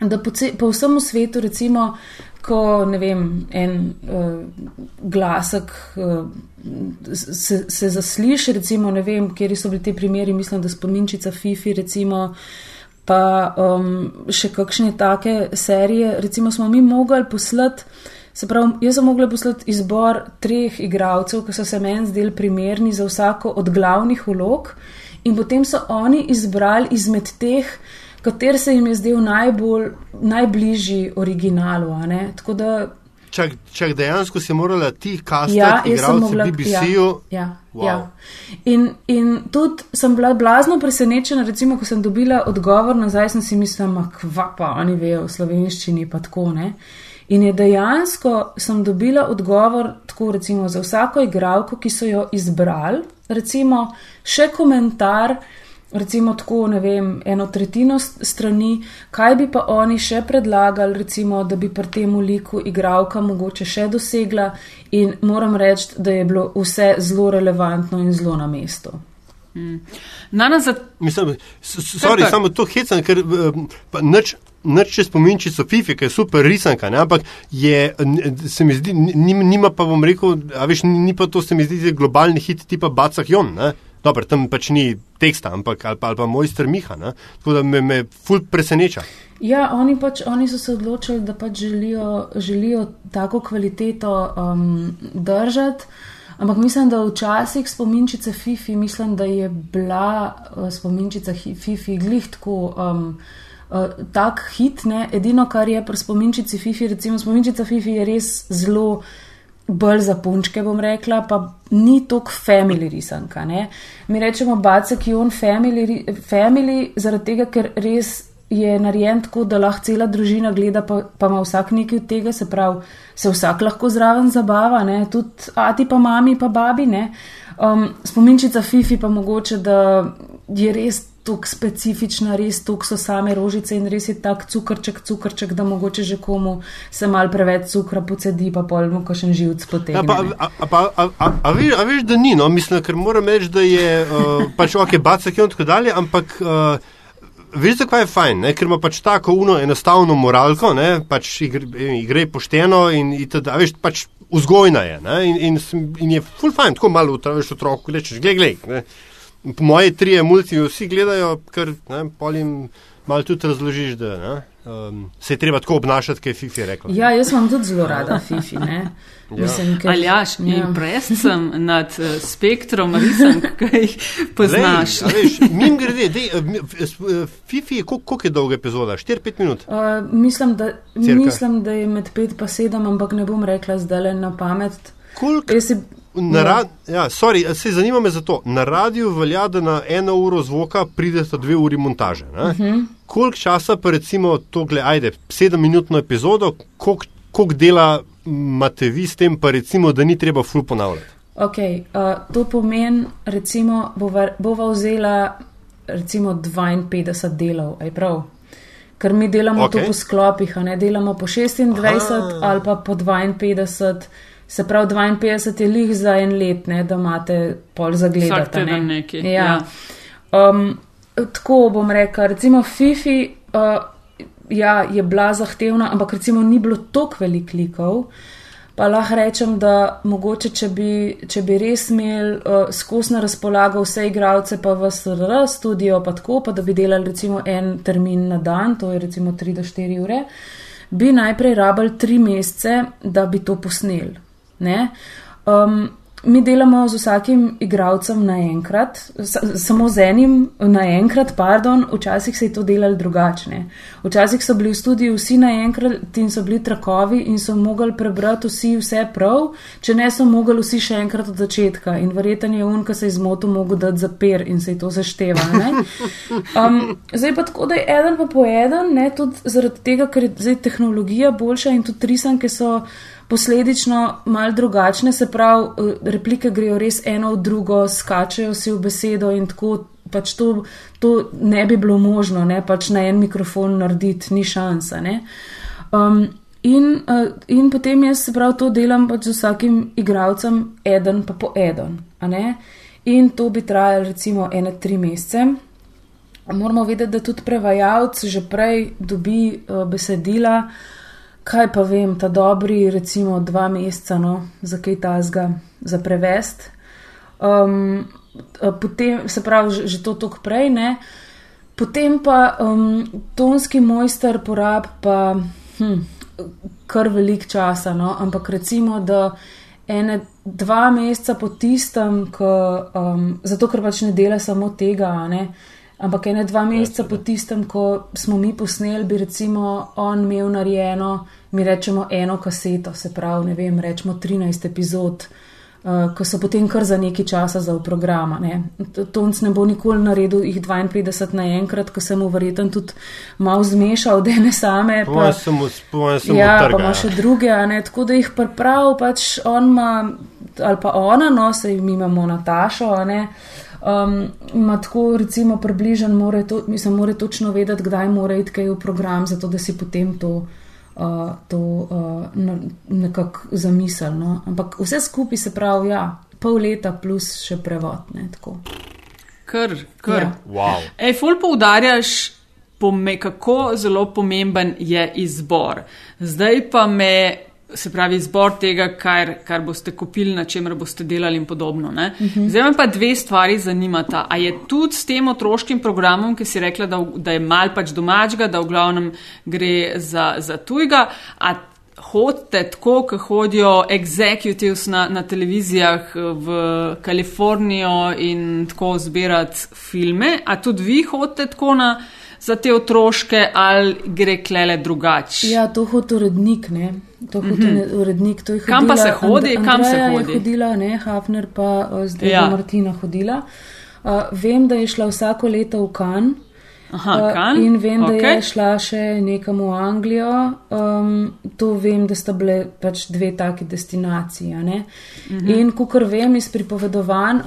da po, ce, po vsem svetu, recimo, ko ne vem, en uh, glasek uh, se, se zasliši, recimo, ne vem, kjer so bili ti primeri, mislim, da spominčica Fifi, recimo, pa um, še kakšne take serije, recimo, smo mi mogli poslati. Se pravi, jaz sem mogla poslati izbor treh igralcev, ki so se meni zdeli primerni za vsako od glavnih vlog, in potem so oni izbrali izmed teh, kater se jim je zdel najbolj, najbližji originalu. Čak, čak dejansko si morala ti kastati, ja, igralci BBC-ju. Ja, ja, wow. ja. In, in tudi sem bila blazno presenečena, recimo, ko sem dobila odgovor nazaj, sem si mislila, kva pa oni vejo v slovenščini, pa tako ne. In je dejansko sem dobila odgovor, tako recimo za vsako igralko, ki so jo izbrali, recimo še komentar recimo tako, ne vem, eno tretjino strani, kaj bi pa oni še predlagali, recimo, da bi pri tem liku igralka mogoče še dosegla in moram reči, da je bilo vse zelo relevantno in zelo na mestu. Hmm. Za... Mislim, sorry, samo to hecam, ker uh, nič. Noč če spominči so FIFA, ki je super risanka, ne? ampak je, se mi zdi, nima pa bom rekel, a veš, ni pa to se mi zdi globalni hit tipa Bacah Jon, ne? Dobro, tam pač ni teksta, ampak ali pa, ali pa mojster Miha. Ne? Tako da me, me ful preseneča. Ja, oni, pač, oni so se odločili, da pač želijo, želijo tako kvaliteto um, držati. Ampak mislim, da včasih spominčice Fifi, mislim, da je bila uh, spominčica Fifi glih tako. Um, Uh, tak hit, ne? edino kar je pri spominčici Fifi, recimo spominčica Fifi je res zelo bolj za punčke, bom rekla, pa ni toliko family risanka. Ne? Mi rečemo bacek in on family, family, zaradi tega, ker res je narejen tako, da lahko cela družina gleda, pa, pa ima vsak nekaj od tega, se pravi, se vsak lahko zraven zabava, ne? tudi ati pa mami, pa babi. Um, spominčica Fifi pa mogoče, da je res tako specifična, res tako so same rožice in res je tak cukrček, cukrček, da mogoče že komu se mal preveč cukra pocedi, pa polno, ko še živc potegne. Ja, a, a, a, a, a, a, veš, a veš, da ni, no, mislim, ker moram reči, da je uh, pač ok, bacek in tako dalje, ampak. Uh, Veš, zakaj je fajn, ne? ker ima pač tako uno enostavno moralko, ne? pač igre, igre pošteno in, in teda, veš, pač vzgojna je. In, in, in je full fajn, tako malo veš otroku, rečeš, gledaj, gledaj po moje tri mulci vsi gledajo, ker polim malo tudi razložiš, da ne, um, se je treba tako obnašati, kot je Fifi rekel. Ja, jaz imam tudi zelo rada Fifi. Ja. Aljaš, mi ja. presem nad uh, spektrom risank, (laughs) ki jih poznaš. Lej, veš, mim grede, dej, uh, Fifi je koliko je dolga epizoda? 4-5 minut? Uh, mislim, da, mislim, da je med 5 pa 7, ampak ne bom rekla zdaj le na pamet. Koliko? Na rad, ja, sorry, se zanima me za to. Na radiju velja, da na eno uro zvoka pridete dve uri montaže. Uh mhm. -huh. Koliko časa pa recimo to, gledaj, ajde, sedem minutno epizodo, koliko, koliko dela imate vi s tem, pa recimo, da ni treba ful ponavljati? Ok, uh, to pomeni, recimo, bova, bova vzela recimo 52 delov, aj prav. Ker mi delamo okay. to po sklopih, ne delamo po 26 Aha. ali pa po 52. Se pravi, 52 je lih za en let, ne, da imate pol za gledati. Ne? Neki, ja. Ja. Um, tako bom rekel, recimo Fifi uh, ja, je bila zahtevna, ampak recimo ni bilo toliko velik likov. Pa lahko rečem, da mogoče, če bi, če bi res imel uh, skozi na razpolago vse igralce, pa v SRR studio, pa tako, pa da bi delali recimo en termin na dan, to je recimo 3 do 4 ure, bi najprej rabili 3 mesece, da bi to posneli. Um, mi delamo z vsakim igralcem naenkrat, samo z enim naenkrat, pardon, včasih se je to delalo drugačne. Včasih so bili v studiu vsi naenkrat in so bili trakovi in so mogli prebrati vsi vse prav, če ne so mogli vsi še enkrat od začetka. In verjeten je un, ki se je zmotil, mogel dati zapir in se je to zašteva. Um, zdaj pa tako, da je eden pa po eden, ne, tudi zaradi tega, ker je zdaj tehnologija boljša in tudi risanke so posledično mal drugačne, se pravi, eh, replike grejo res eno v drugo, skačejo si v besedo in tako pač to, to ne bi bilo možno, ne pač na en mikrofon narediti, ni šansa. Um, in, uh, in potem jaz se prav to delam pač z vsakim igralcem, eden pa po eden. in to bi trajalo recimo ene tri mesece. Moramo vedeti, da tudi prevajalec že prej dobi uh, besedila, kaj pa vem, ta dobri, recimo dva meseca, no, za kaj tasga, za prevest. Um, potem, se pravi, že, že to tok prej, ne. Potem pa um, tonski mojster porab pa hm, kar velik časa, no, ampak recimo, da ene dva meseca po tistem, ko, um, zato ker pač ne dela samo tega, ne. Ampak ene dva meseca po tistem, ko smo mi posneli, bi recimo on imel narejeno, mi rečemo eno kaseto, se pravi, ne vem, rečemo 13 epizod, uh, ko so potem kar za nekaj časa za v programa. Ne. Tonc ne bo nikoli naredil jih 52 naenkrat, ko sem mu verjeten tudi mal zmešal, da ne same. Pa, samo, samo ja, trga, pa ima še druge, ne, tako da jih priprav, pač on ima, ali pa ona, no, sej mi imamo Natašo, ne. Um, ima tako, recimo, približen, more to, mislim, more točno vedeti, kdaj mora iti kaj v program, zato da si potem to, uh, to uh, nekako zamisel. No? Ampak vse skupaj se pravi, ja, pol leta plus še prevod. Ne, tako. Kar, kar. Ja. Wow. Ej, ful poudarjaš, pome, kako zelo pomemben je izbor. Zdaj pa me, se pravi, izbor tega, kar, kar boste kupili, na čemer boste delali in podobno. Uh -huh. Zdaj me pa dve stvari zanimata. A je tudi s tem otroškim programom, ki si rekla, da, da je mal pač domačga, da v glavnem gre za, za tujga, a hodite tako, kot hodijo executives na, na televizijah v Kalifornijo in tako zbirati filme, a tudi vi hodite tako na. Za te otroške ali gre klele drugače? Ja, to hodi urednik, ne. To hodi mm -hmm. urednik, to je hodila. Kam pa se hodi? And, Kam se Andreja hodi? Je hodila, ne, Hafner pa uh, zdaj Ja. Martina hodila. Uh, vem, da je šla vsako leto v Kan. Aha, Uh, kan? In vem, da Okej. je šla še nekam v Anglijo. Um, to vem, da sta bile pač dve taki destinaciji. ne. Mhm. In kukor vem iz pripovedovanj.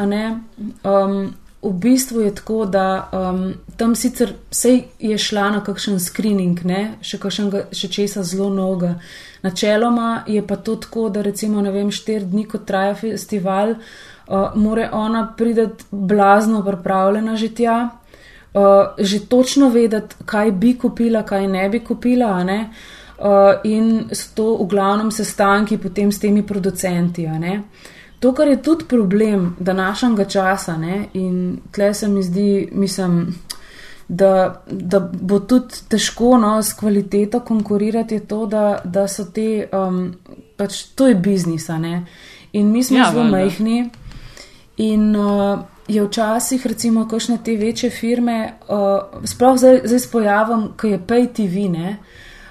Um, V bistvu je tako, da um, tam sicer sej je šla na kakšen screening, ne, še, kakšnega, še česa zelo novega. Načeloma je pa to tako, da recimo, ne vem, štiri dni, ko traja festival, uh, more ona prideti blazno pripravljena že tja, uh, že točno vedeti, kaj bi kupila, kaj ne bi kupila, ne. Uh, in so to v glavnem sestanki potem s temi producenti. ne. To, kar je tudi problem današnjega časa, ne, in tle se mi zdi, mislim, da, da bo tudi težko no, s kvaliteto konkurirati, je to, da, da so te, um, pač to je biznis, ne. In mi smo Ja, zelo majhni. In uh, je včasih, recimo, kakšne te večje firme, uh, sploh zdaj, zdaj s pojavom, ki je Pay TV, ne.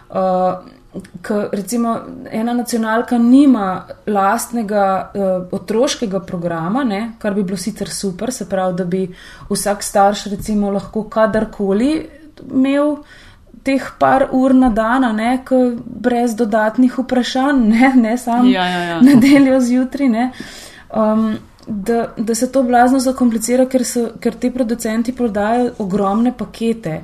Uh, Ker recimo ena nacionalka nima lastnega uh, otroškega programa, ne, kar bi bilo sicer super, se pravi, da bi vsak starš recimo lahko kadarkoli imel teh par ur na dan, ne, brez dodatnih vprašanj, ne, ne samo Ja, ja, ja. nedeljo zjutraj. Ne, um, da, da se to blazno zakomplicira, ker, so, ker ti producenti prodajajo ogromne pakete.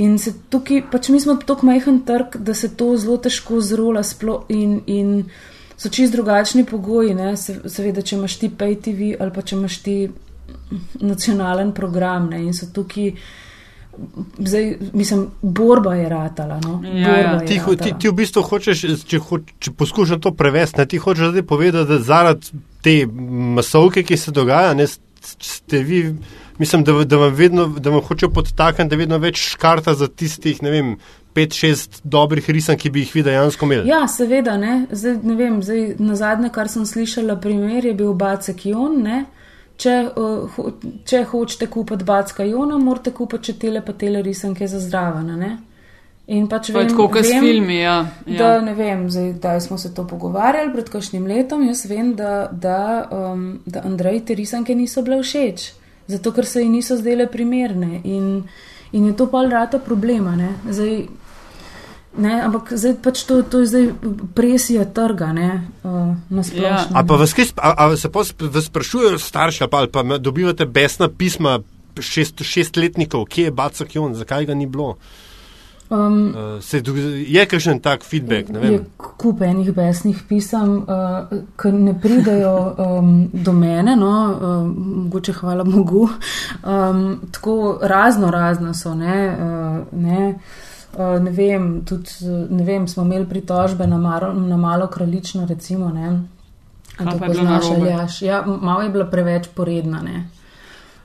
In se tukaj, pač mi smo tako majhen trg, da se to zelo težko zrola sploh in, in so čist drugačni pogoji. Ne? Se, seveda, če imaš ti pay TV ali pa če imaš ti nacionalen program ne? in so tukaj, zdaj, mislim, borba je ratala. No? Ja, borba ja. je Ti, ho- ti, ratala. ti v bistvu hočeš, če, ho, če poskušam to prevesti, ne, ti hočeš zdaj povedati, da zaradi te masovke, ki se dogaja, ne, ste vi, mislim, da, da vam vedno, da vam hočejo podtakniti, da vedno več škarta za tistih, ne vem, pet, šest dobrih risank, ki bi jih vi dejansko imeli. Ja, seveda, ne. Zdaj, ne vem, zdaj, na zadnje, kar sem slišala, primer je bil Bacek Jon. Ne. Če, uh, ho, če hočete kupiti Backa Jona, morate kupiti še tele pa tele risanke za zdravene. Ne. In pač vem, tako, kot s filmi. Ja. Da, Ja. ne vem, zdaj, da smo se to pogovarjali pred kakšnim letom. Jaz vem, da, da, um, da Andrej te risanke niso bile všeč, zato ker se ji niso zdele primerne. In, in je to pa rata problema. Ne? Zdaj, ne, ampak zdaj pač to, to je zdaj presija trga, ne, uh, na splošno. A pa vas, kaj a, a se pa vas sprašujejo starši, ali pa, pa dobivate besna pisma šest, šestletnikov, kje je Bacak Jon, zakaj ga ni bilo? Um, uh, se, je kakšen tak feedback? Je kup enih besnih pisem, uh, ki ne pridajo um, do mene, no, um, mogoče hvala Bogu. Um, tako razno razno so, ne. Uh, ne. Uh, ne vem, tudi ne vem, smo imeli pritožbe na, maro, na malo kraljično, recimo. Ne, to poznaš, ali jaš. Ja, malo je bila preveč poredna. Ne.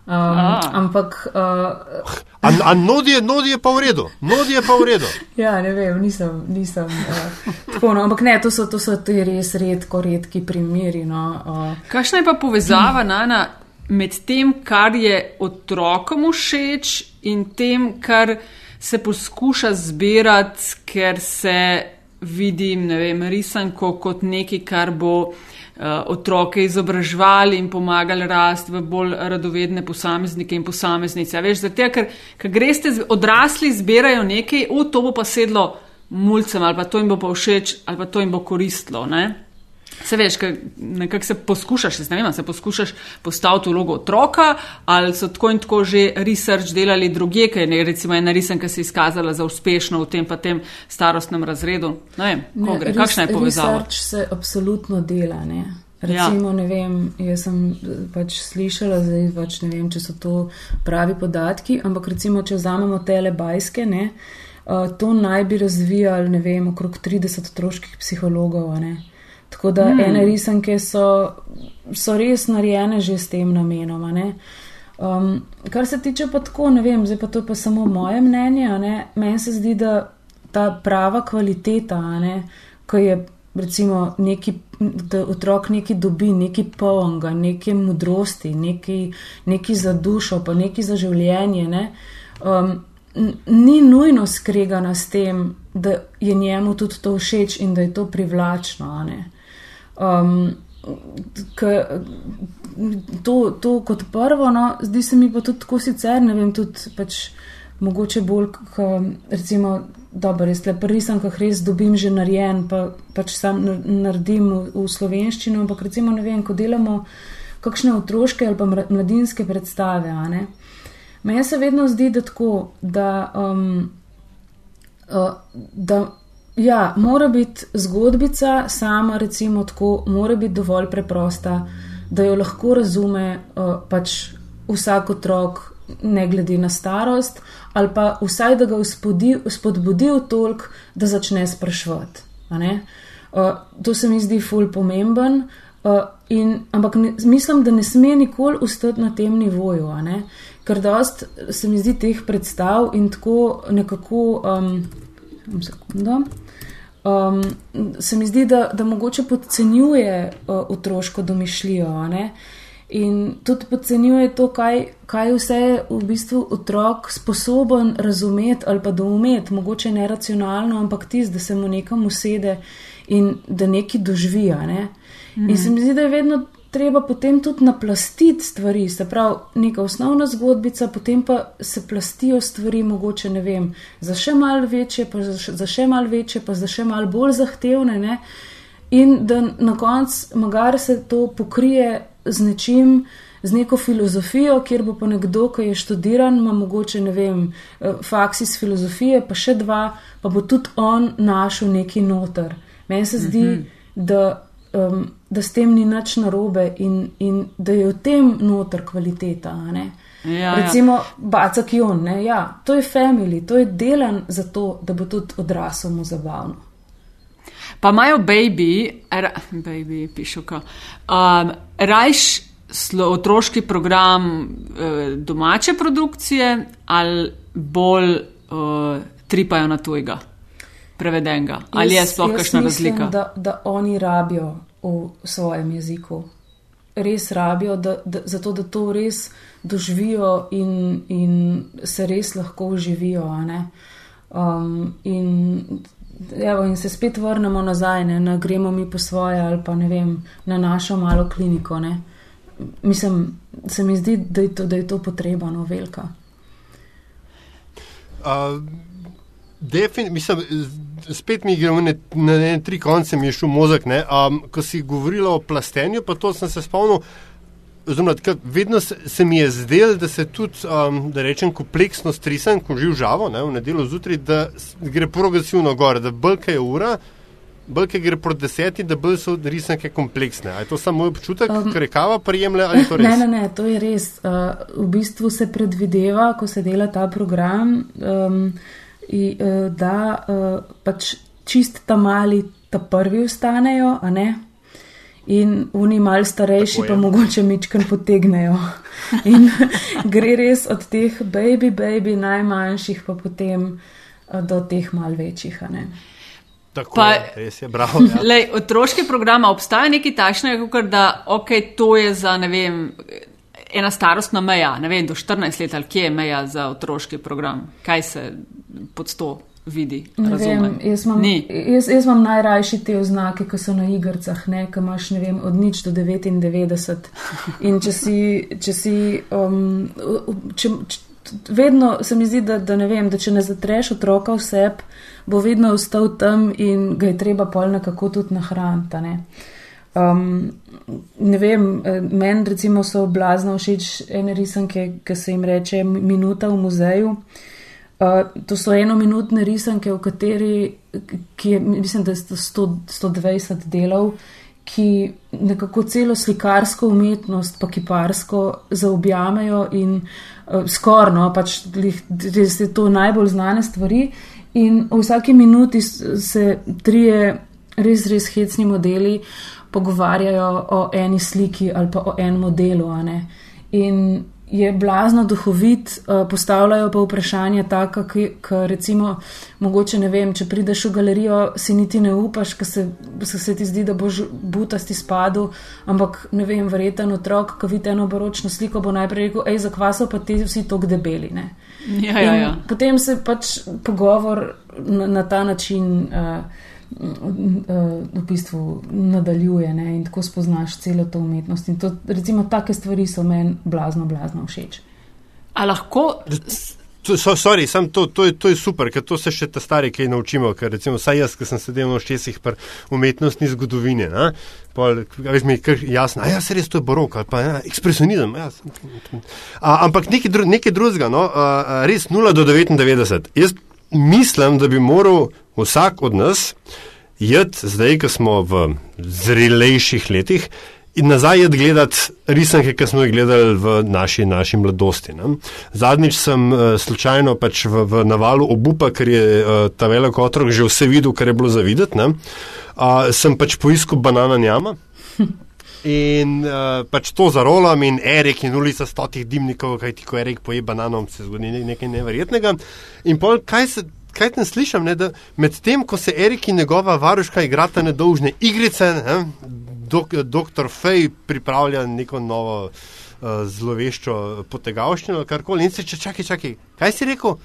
Um, ampak. Uh, Nodi je, je pa v redu, nodi je pa v redu. (laughs) ja, ne vem, nisem. nisem uh, tako, no, ampak ne, to so, to so ti res redko, redki primeri. No, uh. Kakšna je pa povezava hm. Nana, med tem, kar je otrokom všeč in tem, kar se poskuša zbirati, ker se vidim, ne vem, risanko kot nekaj, kar bo. Eh, otroke izobraževali in pomagali rasti v bolj radovedne posameznike in posameznice. Veš, zato, ker, ker greste, odrasli zbirajo nekaj, v to bo pa sedlo mulcem ali pa to jim bo pa všeč ali pa to jim bo koristilo. Ne? Se veš, nekako se poskušaš, ne vem, se poskušaš postaviti vlogo otroka, ali so tako in tako že research delali druge, ker je recimo ena risanka se izkazala za uspešno v tem pa tem starostnem razredu. Ne vem, ne, gre, kakšna je povezava? Research se absolutno dela, ne. Recimo, ja. ne vem, jaz sem pač slišala, zdaj pač ne vem, če so to pravi podatki, ampak recimo, če vzamemo telebajske, ne, uh, to naj bi razvijali, ne vem, okrog 30 otroških psihologov, ne. Tako da mm. ene risanke so, so res narejene že s tem namenom. Um, kar se tiče pa tako, ne vem, zdaj pa to je pa samo moje mnenje. Meni se zdi, da ta prava kvaliteta, ko je recimo neki, da otrok neki dobi, neki polnga, neke modrosti, neki, neki za dušo, pa neki za življenje. Ne? Um, Ni nujno skregana s tem, da je njemu tudi to všeč in da je to privlačno. Um, to, to kot prvo, no, zdi se mi pa tudi tako sicer, ne vem, tudi pač mogoče bolj, k, recimo, dobro, jaz le prvi sem, kah res dobim že narejen, pa pač sam naredim v, v slovenščino, ampak recimo, ne vem, ko delamo kakšne otroške ali pa mladinske predstave, a ne. Meni se vedno zdi, da tako, da, um, uh, da Ja, mora biti zgodbica sama, recimo tako, mora biti dovolj preprosta, da jo lahko razume uh, pač vsak otrok, ne glede na starost, ali pa vsaj da ga spodbudi v tolk, da začne sprašvati. Uh, to se mi zdi ful pomemben. Uh, in, ampak ne, mislim, da ne sme nikoli ustati na tem nivoju, ker dost se mi zdi teh predstav in tako nekako. Um, sekundo um, se mi zdi, da, da mogoče podcenjuje uh, otroško domišljijo. In tudi podcenjuje to, kaj, kaj vse je v bistvu otrok sposoben razumeti ali pa doumeti, mogoče ne racionalno, ampak tisti, da se mu nekam usede in da nekaj doživija. Ne? Mm. In se mi zdi, da je vedno treba potem tudi naplastiti stvari, se pravi, neka osnovna zgodbica, potem pa se plastijo stvari, mogoče ne vem, za še malo večje, pa za, za še malo večje, pa za še malo bolj zahtevne. Ne? In da na koncu magar se to pokrije z nečim, z neko filozofijo, kjer bo pa nekdo, ki je študiran, ima mogoče ne vem, eh, faks iz filozofije, pa še dva, pa bo tudi on našel neki noter. Meni se zdi, mm -hmm. da um, da s tem ni nič narobe in, in da je v tem noter kvaliteta. Ja, ja, Recimo, ja. baca kion, ne? ja, to je family, to je delan za to, da bo tudi odrasel mu zabavno. Pa imajo baby, ra, baby, pišuka, um, rajš slo, otroški program uh, domače produkcije ali bolj uh, tripajo na tujega prevedenega? Ali jaz, je sploh kakšna razlika? Da, da oni rabijo v svojem jeziku. Res rabijo, da, da, zato da to res doživijo in, in se res lahko uživijo. Um, in, evo, in se spet vrnemo nazaj, ne, ne gremo mi po svoje ali pa ne vem, na našo malo kliniko. Ne. Mislim, se mi zdi, da je to, da je to potrebno, velika. Uh, defin, mislim, spet mi gre na, na ne, tri konce, mi je šel možek. Um, ko si govorila o plastenju, pa to sem se spomnil. oziroma, tako, vedno se, se mi je zdelo, da se tudi, um, da rečem, kompleksnost risank, ko živ žavo, ne, v nedeljo zjutraj, da gre progresivno gor, da bolj je ura, bolj je gre proti deseti, da bolj so risanke kompleksne. A je to samo moj občutek, Um, um, ker je kava prijemlja ali to res? Ne, ne, ne, to je res. Uh, v bistvu se predvideva, ko se dela ta program, um, i, uh, da uh, pač čist ta mali, ta prvi ostanejo, a ne? In oni mal starejši pa mogoče mičken potegnejo. (laughs) In (laughs) gre res od teh baby, baby najmanjših pa potem uh, do teh mal večjih, a ne? Tako Pa- je, res je, bravo. Ja. (laughs) Lej, otroški program, obstaja nekaj takšnega, kot da ok, to je za ne vem. Ena starostna meja, ne vem, do 14 let, ali kje je meja za otroški program, kaj se pod to vidi. Vem, jaz imam, Ni. jaz, jaz imam najrajši te oznake, ki so na igrcah, ne, ki imaš ne vem, od nič do 99. In če si, če si um, če, če, vedno se mi zdi, da, da ne vem, da če ne zatreš otroka v seb, bo vedno ostal tam in ga je treba pol nekako tudi nahraniti. Um, ne vem, eh, meni recimo so blazno všeč ene risanke, ki se jim reče Minuta v muzeju. Uh, to so enominutne risanke, v kateri, ki je, mislim, da je 100, 120 delov, ki nekako celo slikarsko umetnost, pa kiparsko zaobjamejo in uh, skorno, pač res je to najbolj znane stvari. In v vsaki minuti se trije res, res hecni modeli pogovarjajo o eni sliki ali pa o enem modelu. In je blazno duhovit, eh, postavljajo pa vprašanja taka, ki, ki recimo, mogoče ne vem, če prideš v galerijo, si niti ne upaš, ker se, se, se ti zdi, da boš butasti spadu, ampak ne vem, verjeten otrok, ki vidi eno baročno sliko, bo najprej rekel, hej, zakva so pa ti vsi tako debeli. Ne? Ja, ja, ja. In Potem se pač pogovor na, na ta način uh, v bistvu nadaljuje ne? in tako spoznaš celo to umetnost. In to, recimo, take stvari so meni blazno, blazno všeč. A lahko so, sorry, sam to, to, je, to je super, ker to se še ta stari kaj naučimo. Ker recimo, saj jaz, ki sem sedel na očesih pri umetnostni zgodovini, ne, pol, a veš mi, kar jasno, a ja, se res to je barok ali pa ja, ekspresionizem. Ja, a, ampak nekaj, dru, nekaj drugega, no, a, a, res 0 do 99. Jaz mislim, da bi moral vsak od nas jeti, zdaj, ko smo v zrelejših letih, in nazaj je gledati risanke, ki smo jih gledali v naši, naši mladosti. Ne. Zadnjič sem uh, slučajno pač v, v navalu obupa, ker je uh, ta velik otrok že vse videl, kar je bilo za videti. Uh, sem pač poiskal banana njama. In uh, pač to zarolam, in Erik in ulica stotih dimnikov, kaj ti ko Erik poje bananom, se zgodi ne- nekaj neverjetnega. In pol, kaj se. Kaj tam slišim, ne, da medtem, ko se Erik in njegova varuška igrata nedolžne igrice, ne, dok, doktor Fej pripravlja neko novo uh, zloveščo potegavščino karkoli. In se če čakaj, čakaj, kaj si rekel?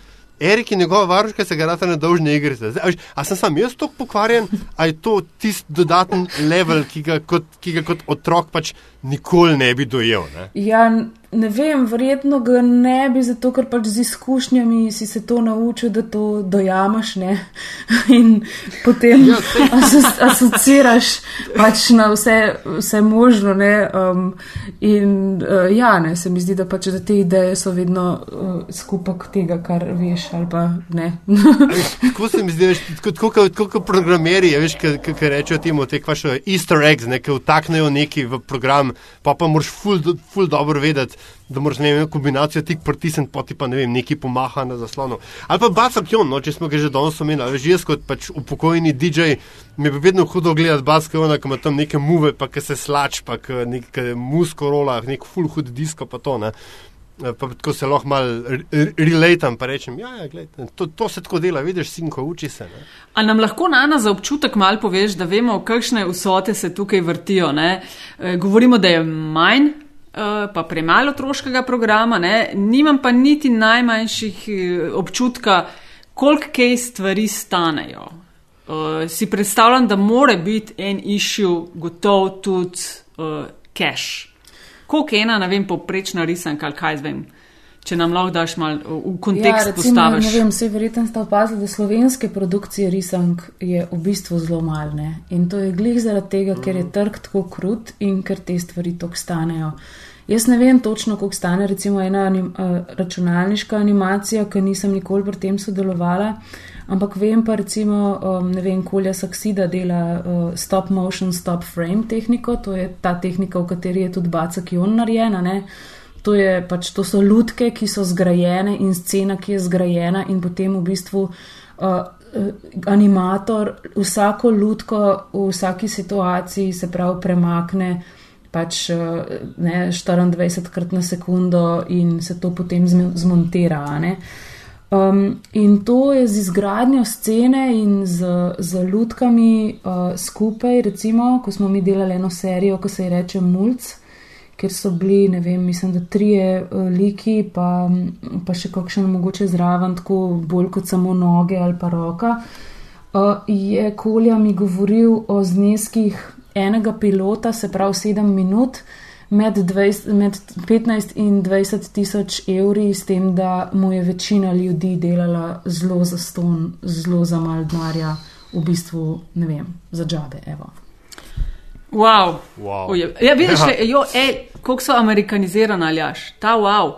Erik in njegova varuška se igrata nedolžne igrice. Zdaj, a, sem sam jaz tako pokvarjen, a je to tisti dodaten level, ki ga kot, ki ga kot otrok pač nikoli ne bi dojel. Ne? Ja, ne vem, verjetno ga ne bi, zato ker pač z izkušnjami si se to naučil, da to dojamaš ne? (laughs) in potem Ja, aso asociraš pač na vse, vse možno. Ne? Um, in uh, ja, ne, se mi zdi, da pač da te ideje so vedno uh, skupek tega, kar veš ali pa ne. Veš, Tako se mi zdi, veš, tako- kot- programerji, veš, ki rečejo temu, te kvaše easter eggs, ne, ki vtaknejo neki v program, pa pa moraš ful, ful dobro vedeti, da moraš ne vem, kombinacijo tik pritisniti, pa ti pa ne vem, neki pomaha na zaslonu. Ali pa Basa Kjon, no, če smo ga že danes omenili, veš, jaz kot pač upokojeni DJ, mi je vedno hudo gledati Basa Kjona, ki ima tam neke muve, pa ki se slač, pa ki neke musko rola, nek ful hud disko, pa to ne. Eh, Pa tako se lahko malo relatam, pa rečem, ja, ja gled, to, to se tako dela, vidiš, sinko, uči se. Ne? A nam lahko Nana za občutek mal poveš, da vemo, kakšne vsote se tukaj vrtijo? E, govorimo, da je manj, pa premalo otroškega programa, ne? nimam pa niti najmanjših e, občutka, koliko kaj stvari stanejo. E, si predstavljam, da more biti en issue gotov tudi e, cash. Koliko je ena, ne vem, poprečna risanka kaj zvem, če nam lahko daš mal v kontekst ja, recimo, postaviš. ne vem, vse verjetno ste opazili, da slovenske produkcije risank je v bistvu zelo malne. In to je glih zaradi tega, ker je trg tako krut in ker te stvari tako stanejo. Jaz ne vem točno, koliko stane recimo ena anim, uh, računalniška animacija, ker nisem nikoli pri tem sodelovala, ampak vem pa recimo, um, ne vem, Kolja Saksida dela uh, stop motion, stop frame tehniko, to je ta tehnika, v kateri je tudi Bacak Jon narejena. Ne? To, je, pač, to so lutke, ki so zgrajene in scena, ki je zgrajena in potem v bistvu. Uh, Animator vsako lutko v vsaki situaciji se pravi premakne pač ne, 24 krat na sekundo in se to potem zmontira. Um, in to je z izgradnjo scene in z, z lutkami uh, skupaj, recimo, ko smo mi delali eno serijo, ko se je reče Mulc ker so bili, ne vem, mislim, da trije uh, liki, pa, pa še kakšen mogoče zraven, tako bolj kot samo noge ali pa roka. Uh, je Kolja mi govoril o zneskih enega pilota, se pravi sedem minut, med, 20, med 15 in 20 tisoč evri, s tem, da mu je večina ljudi delala zelo za ston, zelo za mal denarja, v bistvu, ne vem, za džabe. Evo. Wow. Wow. Ja, vidiš, ja. Jo, ej, koliko so amerikanizirani ali jaš, ta wow.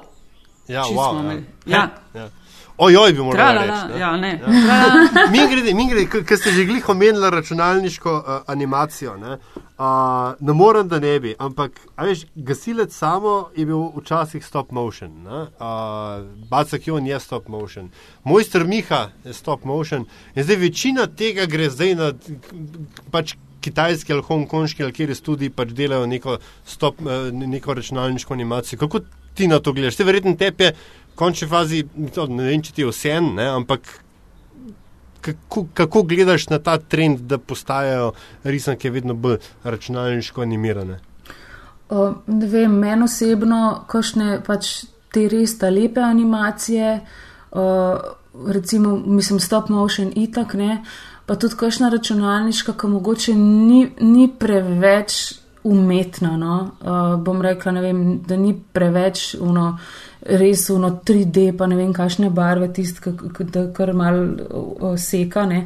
Ja, Čisto wow, ja. Ja. Ja. Ojoj, bi morali reči. ne. ja, ne. Ja. Mi grede, mi grede, ker ste že glih omenili računalniško uh, animacijo. Ne, uh, ne morem, da ne bi, ampak veš, gasilec samo je bil včasih stop motion. Uh, Bacak Jon je stop motion. Mojster Miha je stop motion. In zdaj večina tega gre zdaj na pač kitajski ali hongkonški ali kjer studi pač delajo neko, stop, uh, neko računalniško animacijo. Kako ti na to gledaš? Te verjetno tepe. V končni fazi, to, ne vem, če ti je vse en, ampak kako, kako gledaš na ta trend, da postajajo risanke vedno bolj računalniško animirane? Uh, ne vem, meni osebno, kakšne pač te res ta lepe animacije, uh, recimo, mislim, stop motion itak, ne, pa tudi kakšna računalniška, ki mogoče ni, ni preveč umetna, no, uh, bom rekla, vem, da ni preveč, uno, res uno 3D, pa ne vem, kakšne barve, tist, da kar mal uh, seka, ne.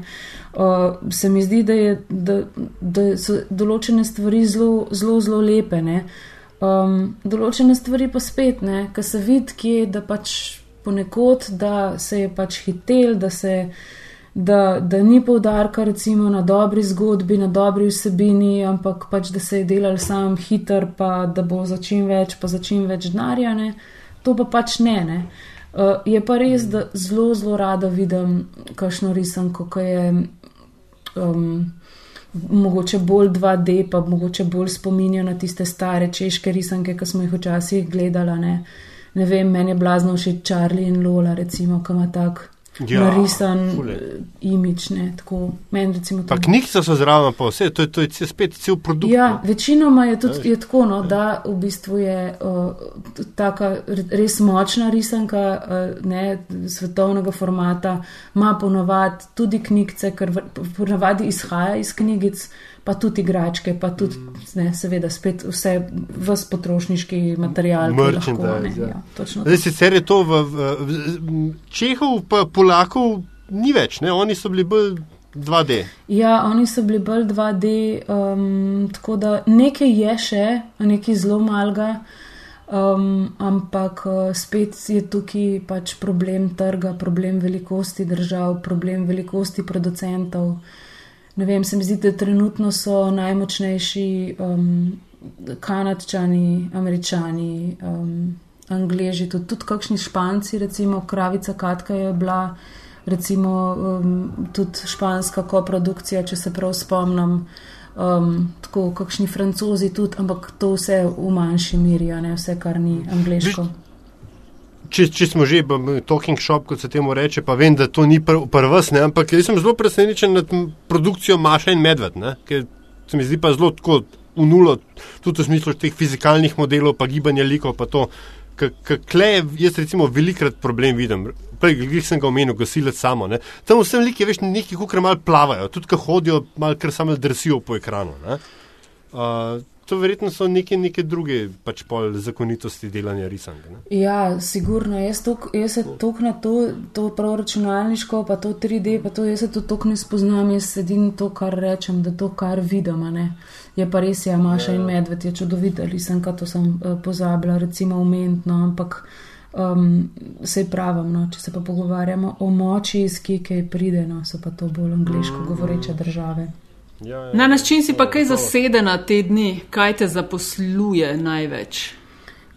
Uh, se mi zdi, da, je, da, da so določene stvari zelo, zelo, zelo lepe, ne. Um, določene stvari pa spet, ne, ker se vidi, kje, da pač ponekod, da se je pač hitel, da se da, da ni poudarka recimo na dobri zgodbi, na dobri vsebini, ampak pač da se je delal sam hiter, pa da bo za čim več, pa za čim več denarja, ne. To pa pač ne, ne. Uh, je pa res, da zelo, zelo rada vidim kakšno risanko, ki je um, mogoče bolj 2D, pa mogoče bolj spominja na tiste stare češke risanke, ki smo jih včasih gledala. Ne, ne vem, meni je blazno všeč Charlie in Lola, recimo, ki ima tak Ja, narisan eh, imič, ne, tako meni recimo to. Pa knjige so zraven, pa vse, to je, to je spet cel produkt. Ja, no. večinoma je tudi je tako, no, da v bistvu je uh, taka res močna risanka uh, ne, svetovnega formata, ima ponovadi tudi knjigce, ker ponavadi izhaja iz knjigic, pa tudi igračke, pa tudi, ne, seveda, spet vse, potrošniški material. lahko, ne, Merchandise, ja. ja, Zdaj, sicer je to v, v, v Čehov, pa Polakov ni več, ne? oni so bili bolj 2D. Ja, oni so bili bolj 2D, um, tako da nekaj je še, nekaj zelo malga, um, ampak uh, spet je tukaj pač problem trga, problem velikosti držav, problem velikosti producentov. Ne vem, se mi zdi, da trenutno so najmočnejši um, kanadčani, američani, um, angleži, tudi, tudi kakšni španci, recimo Kravica Katka je bila recimo um, tudi španska koprodukcija, če se prav spomnim, um, tako kakšni francozi tudi, ampak to vse v manjši miri, a ne vse, kar ni angliško. Če, če smo že v Talking Shop, kot se temu reče, pa vem, da to ni pr prvs, ne, ampak jaz sem zelo presenečen nad produkcijo Maša in Medved, ne, ker se mi zdi pa zelo tako v nulo, tudi v smislu teh fizikalnih modelov, pa gibanja likov, pa to. Kle, jaz recimo velikrat problem vidim, prej sem ga omenil, gasilec samo, ne. tam vsem liki, veš, neki kukar mal plavajo, tudi ko hodijo, mal kar samo drsijo po ekranu. Uh, to verjetno so neke, neke druge pač pol zakonitosti delanja risank. Ne? Ja, sigurno. Jaz, tok, jaz se tok na to, to prav računalniško, pa to 3D, pa to jaz se to tok ne spoznam, jaz sedim to, kar rečem, da to, kar vidim. Je pa res, ja, Maša ja. in Medved je čudovita risanka, to sem uh, pozabila, recimo umetno, ampak. Um, se pravim, no, če se pa pogovarjamo o moči, iz kje pride, no, so pa to bolj angliško govoreče države. Ja, ja, na način si pa kaj zasedena te dni, kaj te zaposluje največ?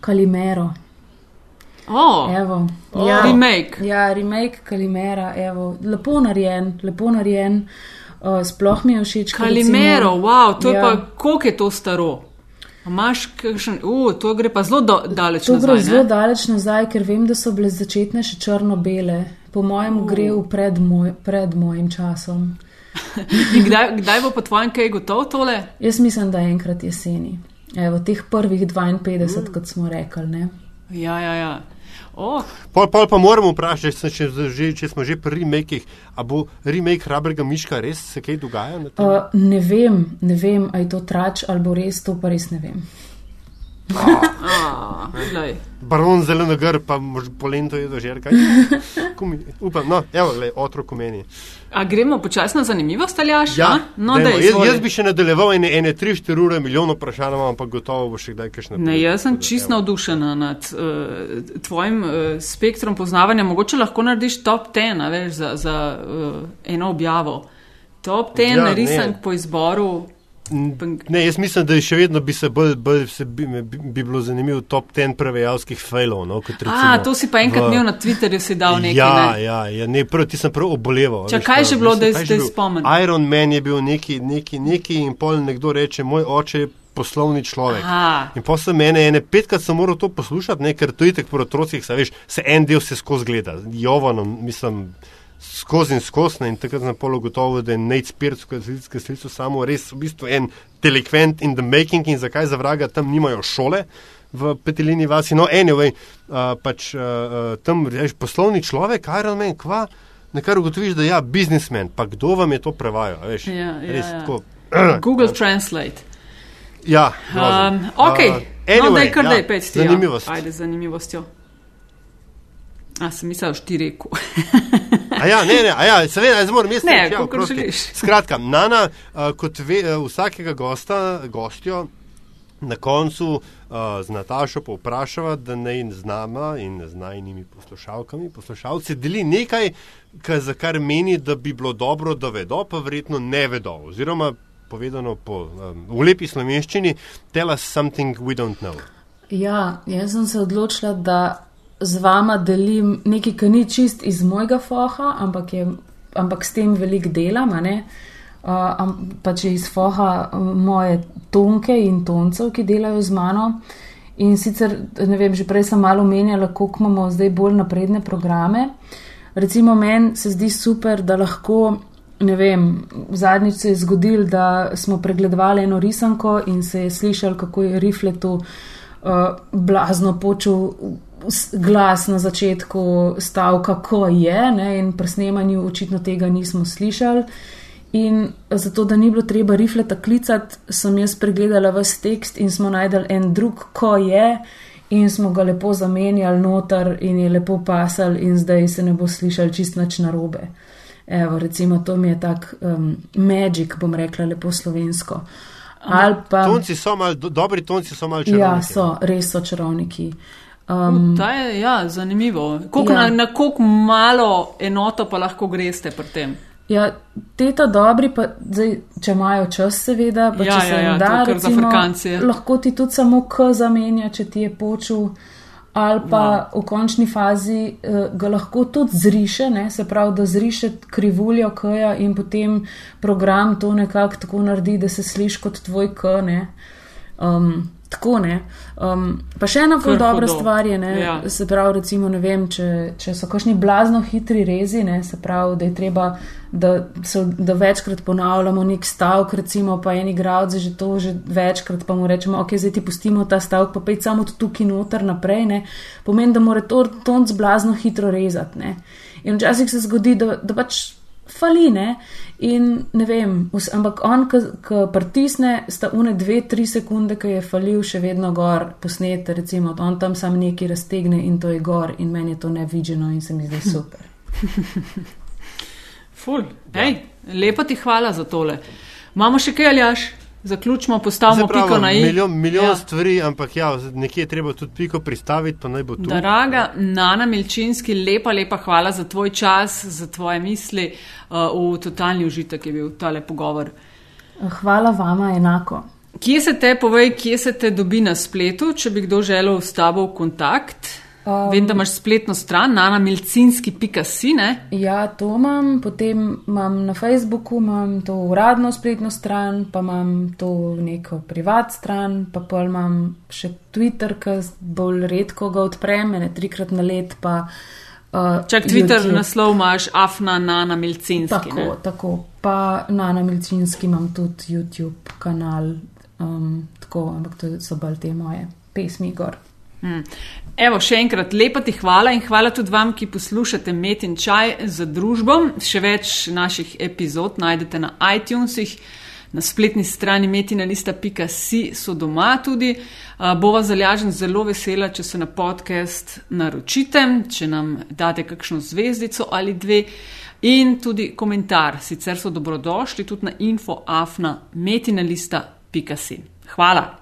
Kalimero. Oh, evo, oh. Ja, remake. Ja, remake Kalimera, evo, lepo narejen, lepo narejen. Uh, sploh mi je všeč. Kalimero, recimo, wow, to ja. je pa, koliko je to staro? Imáš kakšen, uh, to gre pa zelo do, daleč to nazaj. To gre zelo daleč nazaj, ker vem, da so bile začetne še črno-bele. Po mojem, uh. gre v pred, moj, pred mojim časom. Kdaj, kdaj bo po tvojem kaj gotovo tole? Jaz mislim, da je enkrat jeseni. Evo, teh prvih 52, mm. kot smo rekli. Ne? Ja, ja, ja. Oh. Pol, pol pa moramo vprašati, če, če, če smo že pri remakih, ali bo remake hrabrega miška res se kaj dogaja? Uh, ne vem, ne vem, ali je to trač ali bo res to, pa res ne vem. Baron zeleno gr, pa polento je dožer, kaj? Upam, no, evo, le, otrok meni. A gremo počasno na zanimivost, ali jaš? Ja, no, dej, jaz, jaz bi še nadaljeval ene, ene 3-4 ure, milijon vprašanj, ampak gotovo bo še kdaj kakšne. Ne, jaz sem čisto navdušena nad uh, tvojim uh, spektrom poznavanja. Mogoče lahko narediš top 10, veš, za, za uh, eno objavo. Top 10 ja, risank po izboru. Ne, jaz mislim, da še vedno bi se bolj, bolj se bi, bi, bi bilo zanimivo top 10 prevajalskih failov. No, A, to si pa enkrat v... imel na Twitterju, si dal nekaj. Ja, ne? ja, ja ne, prv, ti sem prav oboleval. Če kaj že bilo, da si spomnil? Iron Man je bil neki, neki, neki in pol nekdo reče, moj oče je poslovni človek. Aha. In potem mene ene petkrat sem moral to poslušati, ne, ker to je tako pri otrocih, se en del se skozi gleda. Jovano, mislim skozi in skozi. In takrat sem polo gotovo, da je Nate Spears, ki je slišal samo res v bistvu en delikvent in the making in zakaj za vraga tam nimajo šole. V petelini vasi, no, anyway, uh, pač uh, tam rečeš poslovni človek, Iron Man, kva, nekaj ugotoviš, da je ja, biznismen, pa kdo vam je to prevajal, veš? Ja, ja, res ja. tako. (clears throat) Google Translate. Ja, um, ok, uh, anyway, no, daj kar ja, daj pet stvari. Zanimivost. Ajde, zanimivostjo. A sem mislil, štiri reku. A ja, ne, ne, a ja, seveda, zdaj moram misliti, ja, kako želiš. (laughs) Skratka, Nana, uh, kot ve, uh, vsakega gosta, gostjo, na koncu uh, z Natašo povprašava, da naj z nama in z najnimi poslušalkami, poslušalci deli nekaj, kar, za kar meni, da bi bilo dobro, da vedo, pa verjetno ne vedo. Oziroma, povedano po, um, v lepi slovenščini, tell us something we don't know. Ja, jaz sem se odločila, da z vama delim nekaj, kar ni čist iz mojega foha, ampak, je, ampak s tem velik delam, uh, pa če iz foha moje tonke in toncev, ki delajo z mano. In sicer, ne vem, že prej sem malo omenjala, koliko imamo zdaj bolj napredne programe. Recimo, meni se zdi super, da lahko, ne vem, zadnjič se je zgodil, da smo pregledovali eno risanko in se je slišal, kako je rifletu uh, blazno počel glas na začetku stavka, ko je, ne, in pri snemanju očitno tega nismo slišali. In zato, da ni bilo treba rifleta klicati, sem jaz pregledala vse tekst in smo najdel en drug, ko je, in smo ga lepo zamenjali noter in je lepo pasal, in zdaj se ne bo slišal čist nič narobe. Evo, recimo, to mi je tak um, magic, bom rekla lepo slovensko. Pa, tonci so mal, do, dobri tonci so malo čarovniki. Ja, so, res so čarovniki. Um, Ta je ja, zanimivo. Koliko ja. Na, na koliko malo enoto pa lahko greste pri tem? Ja, te ta dobri, pa, zdaj, če imajo čas, seveda, pa ja, če se ja, jim ja, da, recimo, lahko ti tudi samo k zamenja, če ti je počul, ali pa ja. v končni fazi uh, ga lahko tudi zriše, ne? se pravi, da zriše krivuljo k-ja in potem program to nekako tako naredi, da se sliši kot tvoj k. Um, Tako ne. Um, pa še ena zelo dobra stvar je, ne, ja. se pravi, recimo, ne vem, če, če so kakšni blazno hitri rezi, ne, se pravi, da je treba, da, so, da večkrat ponavljamo nek stavek, recimo, pa eni gradci že to že večkrat, pa mu rečemo, ok, zdaj ti pustimo ta stavek, pa pej samo tukaj noter naprej, ne, pomeni, da mora to tonc blazno hitro rezati, ne. In včasih se zgodi, da, da pač faline. In ne vem, vs, ampak on, ki pritisne, sta une dve, tri sekunde, ki je falil, še vedno gor posnet, recimo, on tam sam neki raztegne in to je gor in meni je to nevidženo in se mi zdi super. (laughs) Ful, hej, ja. lepo ti hvala za tole. Imamo še kaj, Aljaš? Zaključimo, postavimo Zapravo, piko na i. Milijon, milijon ja. stvari, ampak ja, nekje je treba tudi piko pristaviti, pa naj bo tu. Draga Nana Milčinski, lepa, lepa hvala za tvoj čas, za tvoje misli. Uh, v totalni užitek je bil tale pogovor. Hvala vama enako. Kje se te, povej, kje se te dobi na spletu, če bi kdo želel s tabo v kontakt? Um, Vem, da imaš spletno stran, nanamilcinski.si. Ja, to imam, potem imam na Facebooku, imam to uradno spletno stran, pa imam to neko privat stran, pa pa imam še Twitter, ki bolj redko ga odprem, ne trikrat na let. Pa, uh, Čak Twitter YouTube. naslov imaš, afna nanamilcinski. Tako, ne? tako. Pa nanamilcinski imam tudi YouTube kanal, um, tako, ampak to so bolj te moje pesmi gor. Hmm. Evo, še enkrat lepa ti hvala in hvala tudi vam, ki poslušate Met in Čaj za družbo. Še več naših epizod najdete na iTunesih, na spletni strani metinalista.si so doma tudi. Bova zalažen zelo vesela, če se na podcast naročite, če nam date kakšno zvezdico ali dve. In tudi komentar, sicer so dobrodošli tudi na infoafna metinalista.si. Hvala.